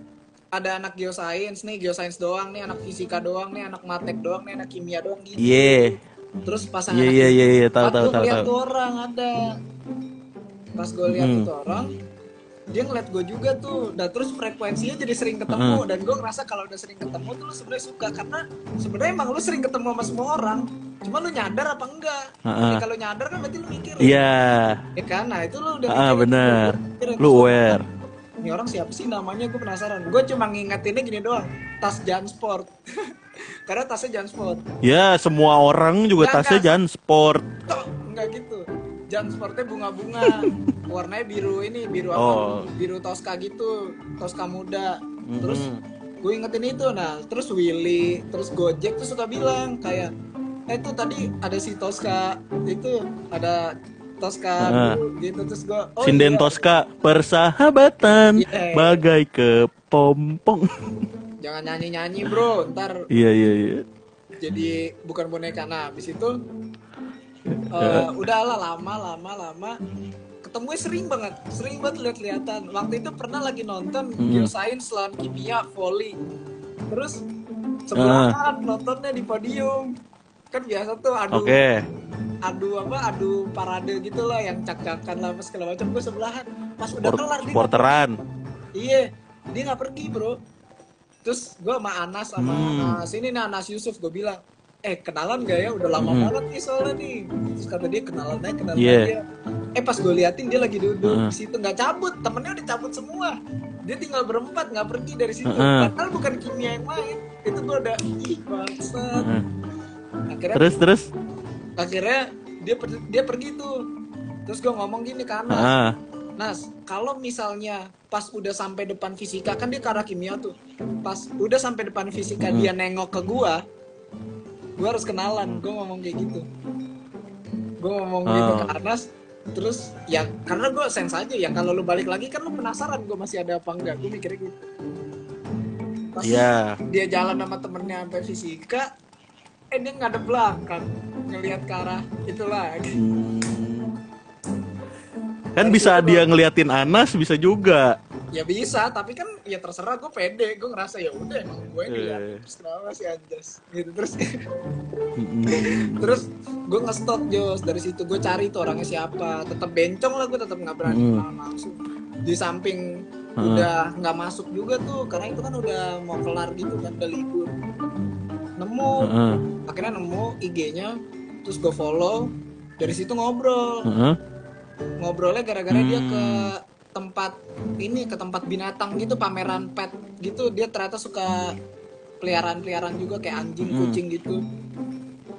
Ada anak geoscience nih, geoscience doang nih, anak fisika doang nih, anak matek doang nih, anak kimia doang gitu. Iya. Terus pasangan Iya iya iya iya, tahu tahu tahu lihat orang ada. Pas gue lihat Hmm. itu orang, dia ngeliat gue juga tuh. Dan terus frekuensinya jadi sering ketemu. Dan gue ngerasa kalau udah sering ketemu tuh lu sebenarnya suka karena sebenarnya emang lu sering ketemu sama semua orang. Cuma lu nyadar apa enggak? Ya, kalau nyadar kan berarti lu mikir. Iya. Ya kan? Nah itu lu udah Ah, mikirin. bener. Lu aware. Ini orang siapa sih namanya? Gue penasaran. Gue cuma ngingetinnya gini doang. Tas Jansport. [LAUGHS] karena tasnya Jansport. Ya, semua orang juga tasnya enggak. jangan sport. Tok, enggak gitu. Jansportnya bunga-bunga. Warnanya biru ini, biru apa? Oh. Biru Tosca gitu, Tosca muda. Terus Mhm. gue ingetin itu. Nah, terus Willy, terus Gojek tuh suka bilang kayak eh itu tadi ada si Tosca itu ada Tosca Ah. biru, gitu terus gue oh Sinden iya. Tosca persahabatan Iya. bagai kepompong. jangan nyanyi-nyanyi bro ntar Iya iya iya. jadi bukan boneka nah habis itu [LAUGHS] Eh, udahlah lama lama lama ketemunya sering banget sering banget lihat-lihatan waktu itu pernah lagi nonton Hmm. geosains lawan kimia volley terus Ah. sebelahan nontonnya di podium kan biasa tuh adu Oke. adu apa adu parade gitu lah yang cak-cakan lah segala macam gue sebelahan pas udah Sport, kelar dia sporteran. Iya, dia nggak pergi bro. Terus gue sama Anas sama Hmm. Anas ini nih Anas Yusuf gue bilang, eh kenalan gak ya? Udah lama Hmm. banget nih soalnya nih. Terus kata dia kenalan aja, kenalan Iya. aja. Eh pas gue liatin dia lagi duduk Heeh. di situ nggak cabut, temennya udah cabut semua. Dia tinggal berempat nggak pergi dari situ. Heeh. Padahal bukan kimia yang main. Itu gue udah ih bangsat. Akhirnya Terus terus. akhirnya dia per- dia pergi tuh. Terus gue ngomong gini ke Anas. Ah. Nas, kalau misalnya pas udah sampai depan fisika kan dia arah kimia tuh. Pas udah sampai depan fisika Hmm. dia nengok ke gua, gua harus kenalan. Gua ngomong kayak gitu. Gua ngomong gitu Oh. ke Anas. Terus ya karena gua sense aja ya kalau lu balik lagi kan lu penasaran gua masih ada apa enggak. Gua mikirnya gitu. Pas Iya. dia jalan sama temennya sampai fisika, eh dia ngadep belakang ngelihat ke arah itu lagi. Hmm. Kan bisa dia ngeliatin Anas bisa juga. ya bisa tapi kan ya terserah gue pede gue ngerasa ya udah emang gue yang dilihat Eh. terus kenapa sih anjas gitu terus Mm-mm. [LAUGHS] terus gue ngestot jos dari situ gue cari tuh orangnya siapa tetap bencong lah gue tetap nggak berani Hmm. kenalan langsung di samping Hmm. udah nggak masuk juga tuh karena itu kan udah mau kelar gitu kan udah libur nemu Heeh. akhirnya nemu IG-nya terus gue follow dari situ ngobrol Heeh. ngobrolnya gara-gara dia Hmm. ke tempat ini ke tempat binatang gitu pameran pet gitu dia ternyata suka peliharaan-peliharaan juga kayak anjing Hmm. kucing gitu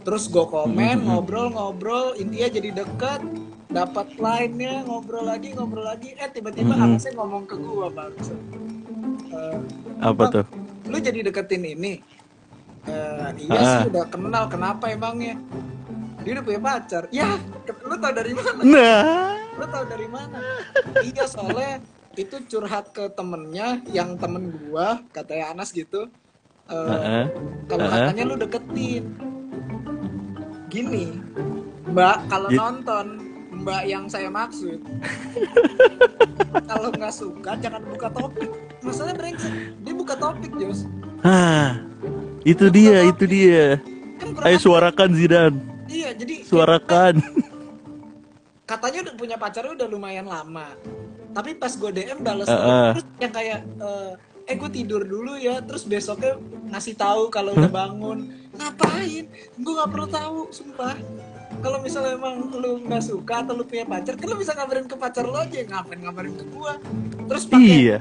terus gue komen Hmm. ngobrol-ngobrol intinya jadi dekat dapat line-nya ngobrol lagi ngobrol lagi eh tiba-tiba Hmm. Anasnya ngomong ke gue bang Apa tuh? lu jadi deketin ini Eh, iya Ah. sih udah kenal kenapa emangnya? Dia udah punya pacar. Ya lu tau dari mana? Nah. lo tau dari mana? Iya soalnya itu curhat ke temennya yang temen gua katanya Anas gitu. Eh, Heeh. kalau Heeh. katanya lu deketin. Gini mbak kalau nonton mbak yang saya maksud [LAUGHS] kalau nggak suka jangan buka topik. Masalahnya brengsek dia buka topik Jos Itu dia, itu dia. kan Ayo suarakan Zidan. iya jadi Suarakan. katanya udah punya pacarnya udah lumayan lama tapi pas gue DM balas Eh, eh. terus yang kayak eh, eh gue tidur dulu ya terus besoknya ngasih tahu kalau udah bangun ngapain gue nggak perlu tahu sumpah kalau misalnya emang lu nggak suka atau lu punya pacar kan lu bisa ngabarin ke pacar lo aja ngapain ngabarin ke gue terus pakai Iya.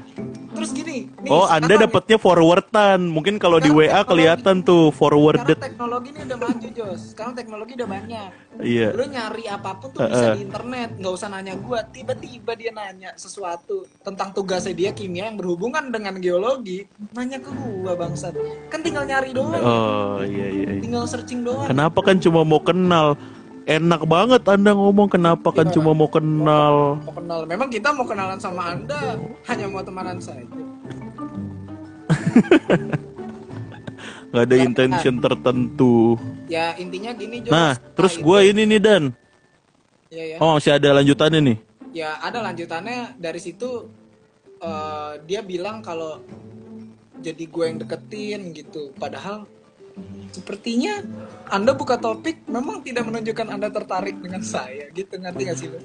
Terus gini nih, Oh, Anda sekarang- dapatnya forwardan. Mungkin kalau di Sekarang WA kelihatan tuh sekarang forwarded. teknologi ini udah maju Jos sekarang teknologi udah banyak Iya. lu nyari apa pun tuh Eh, bisa di internet nggak usah nanya gua tiba-tiba dia nanya sesuatu tentang tugasnya dia kimia yang berhubungan dengan geologi nanya ke gua bangsat kan tinggal nyari doang Oh, iya iya. iya. tinggal searching doang Kenapa kan cuma mau kenal? Enak banget Anda ngomong kenapa kan Gimana? cuma mau kenal. mau kenal memang kita mau kenalan sama anda hanya mau temenan saja [LAUGHS] Gak ada intention tertentu. ya intinya gini Jos Nah, terus itu- gue ini nih Dan. ya ya Oh, masih ada lanjutannya nih. ya ada lanjutannya dari situ eh, dia bilang kalau jadi gue yang deketin gitu padahal sepertinya anda buka topik memang tidak menunjukkan anda tertarik dengan saya gitu ngerti gak sih lo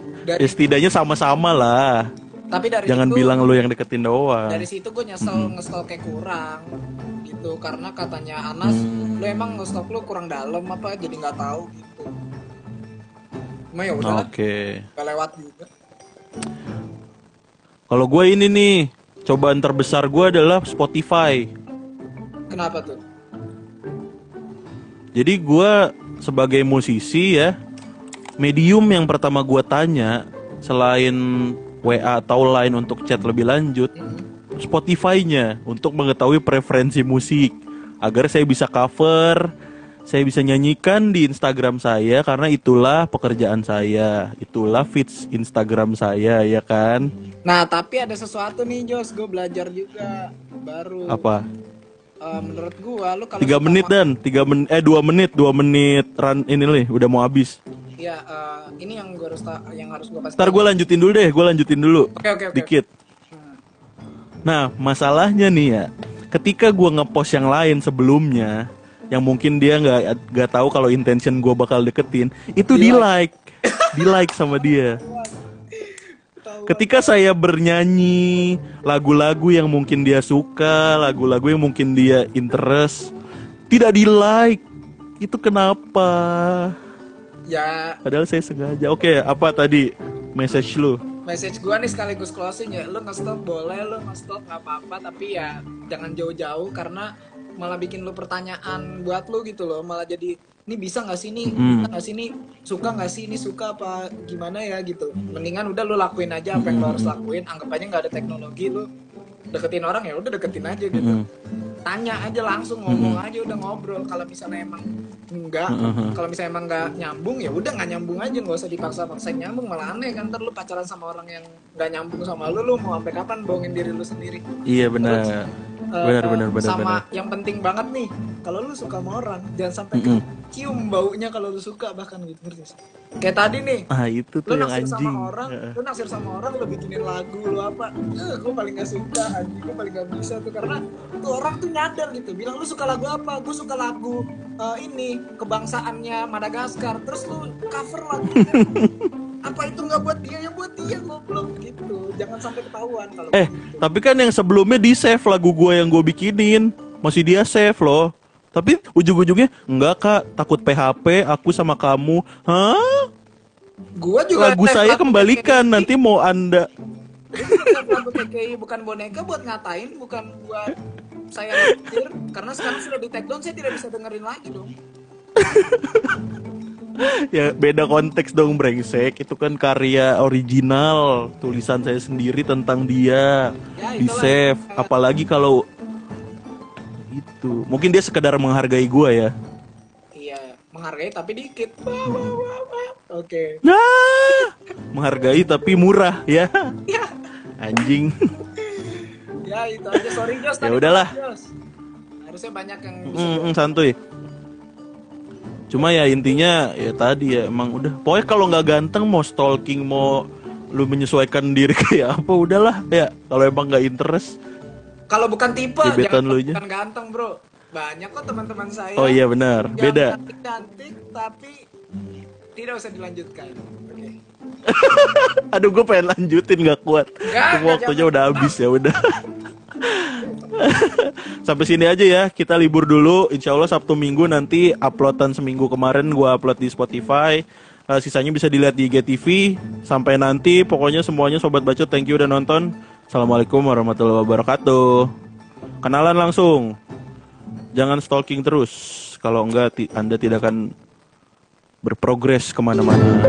Ya dari setidaknya sama-sama lah. tapi dari Jangan situ, bilang lu yang deketin doang. dari situ gue nyesel ngestok kayak kurang gitu karena katanya Anas Hmm. lu emang ngestok lu kurang dalam apa jadi nggak tahu gitu Cuma ya udah Oke. lewat juga Kalau gue ini nih, cobaan terbesar gue adalah Spotify. kenapa tuh Jadi gue sebagai musisi ya, medium yang pertama gue tanya selain WA atau Line untuk chat lebih lanjut. Spotify-nya untuk mengetahui preferensi musik agar saya bisa cover, saya bisa nyanyikan di Instagram saya karena itulah pekerjaan saya, itulah feeds Instagram saya ya kan. Nah, tapi ada sesuatu nih, Jos. Gue belajar juga baru. Apa? Eh, menurut gua, lu kalau Tiga menit dan tiga men eh dua menit dua menit run ini nih udah mau habis. ya eh, ini yang gue harus yang harus gue kasih Ntar gue lanjutin dulu deh, gue lanjutin dulu. oke oke oke Dikit. Hmm. Nah, masalahnya nih ya, ketika gua ngepost yang lain sebelumnya, yang mungkin dia nggak nggak tahu kalau intention gua bakal deketin, itu di like, di like sama dia. Ketika saya bernyanyi lagu-lagu yang mungkin dia suka, lagu-lagu yang mungkin dia interest, tidak di like, itu kenapa? ya Padahal saya sengaja. Oke, apa tadi message lu? message gua nih sekaligus closing ya lu nge-stop boleh lu nge-stop nggak apa-apa tapi ya jangan jauh-jauh karena malah bikin lu pertanyaan buat lu gitu loh malah jadi ini bisa nggak sih? Ini Mm. bisa nggak sih? Ini suka nggak sih? Ini suka apa gimana ya? Gitu. Mendingan udah lu lakuin aja apa yang lu harus lakuin. Anggap aja nggak ada teknologi lu deketin orang ya udah deketin aja gitu Mm. tanya aja langsung ngomong aja udah ngobrol kalau misalnya emang enggak Mm-mm. kalau misalnya emang nggak nyambung ya udah nggak nyambung aja nggak usah dipaksa-paksain nyambung malah aneh kan ntar lu pacaran sama orang yang nggak nyambung sama lu lu mau sampai kapan bohongin diri lu sendiri Iya benar. Eh, Benar benar benar sama benar. yang penting banget nih kalau lu suka sama orang jangan sampai Mm-mm. cium baunya kalau lu suka bahkan gitu ngerti kayak tadi nih Ah, itu lu tuh yang naksir anjing. sama orang Heeh. lu naksir sama orang lu bikinin lagu lu apa eh gue paling gak suka anjing gue paling gak bisa tuh karena tuh orang tuh nyadar gitu bilang lu suka lagu apa gue suka lagu eh, ini kebangsaannya Madagaskar terus lu cover lagu [LAUGHS] apa itu nggak buat dia ya buat dia goblok gitu jangan sampai ketahuan kalau Eh, gitu. tapi kan yang sebelumnya di save lagu gue yang gue bikinin masih dia save loh. Tapi ujung-ujungnya enggak kak, takut PHP aku sama kamu. Hah? gua juga Lagu saya kembalikan nanti mau anda. Lagu TKI bukan boneka buat ngatain bukan buat saya mikir karena sekarang sudah di take down saya tidak bisa dengerin lagi dong Ya beda konteks dong brengsek. Itu kan karya original tulisan saya sendiri tentang dia. Ya, Di save. Apalagi kalau itu. Mungkin dia sekedar menghargai gue ya. Menghargai tapi dikit oke Nah, menghargai tapi murah ya. ya Anjing. ya itu aja sorry Jos Ya udahlah. Jos. harusnya banyak yang bisa Mm, mm, santuy. Cuma ya intinya ya tadi ya emang udah. Pokoknya kalau nggak ganteng mau stalking mau lu menyesuaikan diri [LAUGHS] kayak apa udahlah ya. Kalau emang nggak interest. kalau bukan tipe Gebetan jangan lu bukan ganteng bro banyak kok teman-teman saya Oh iya benar, yang beda. cantik tapi tidak usah dilanjutkan oke [LAUGHS] Aduh gue pengen lanjutin nggak kuat. Cuma nggak, waktunya udah habis ya udah. [LAUGHS] Sampai sini aja ya, kita libur dulu. Insya Allah Sabtu Minggu nanti uploadan seminggu kemarin gua upload di Spotify. Eh, sisanya bisa dilihat di IGTV. Sampai nanti, pokoknya semuanya sobat bacot, thank you udah nonton. Assalamualaikum warahmatullahi wabarakatuh. Kenalan langsung. Jangan stalking terus. Kalau enggak, ti- anda tidak akan berprogres ke mana-mana.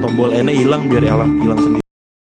Tombol N hilang biar hilang sendiri.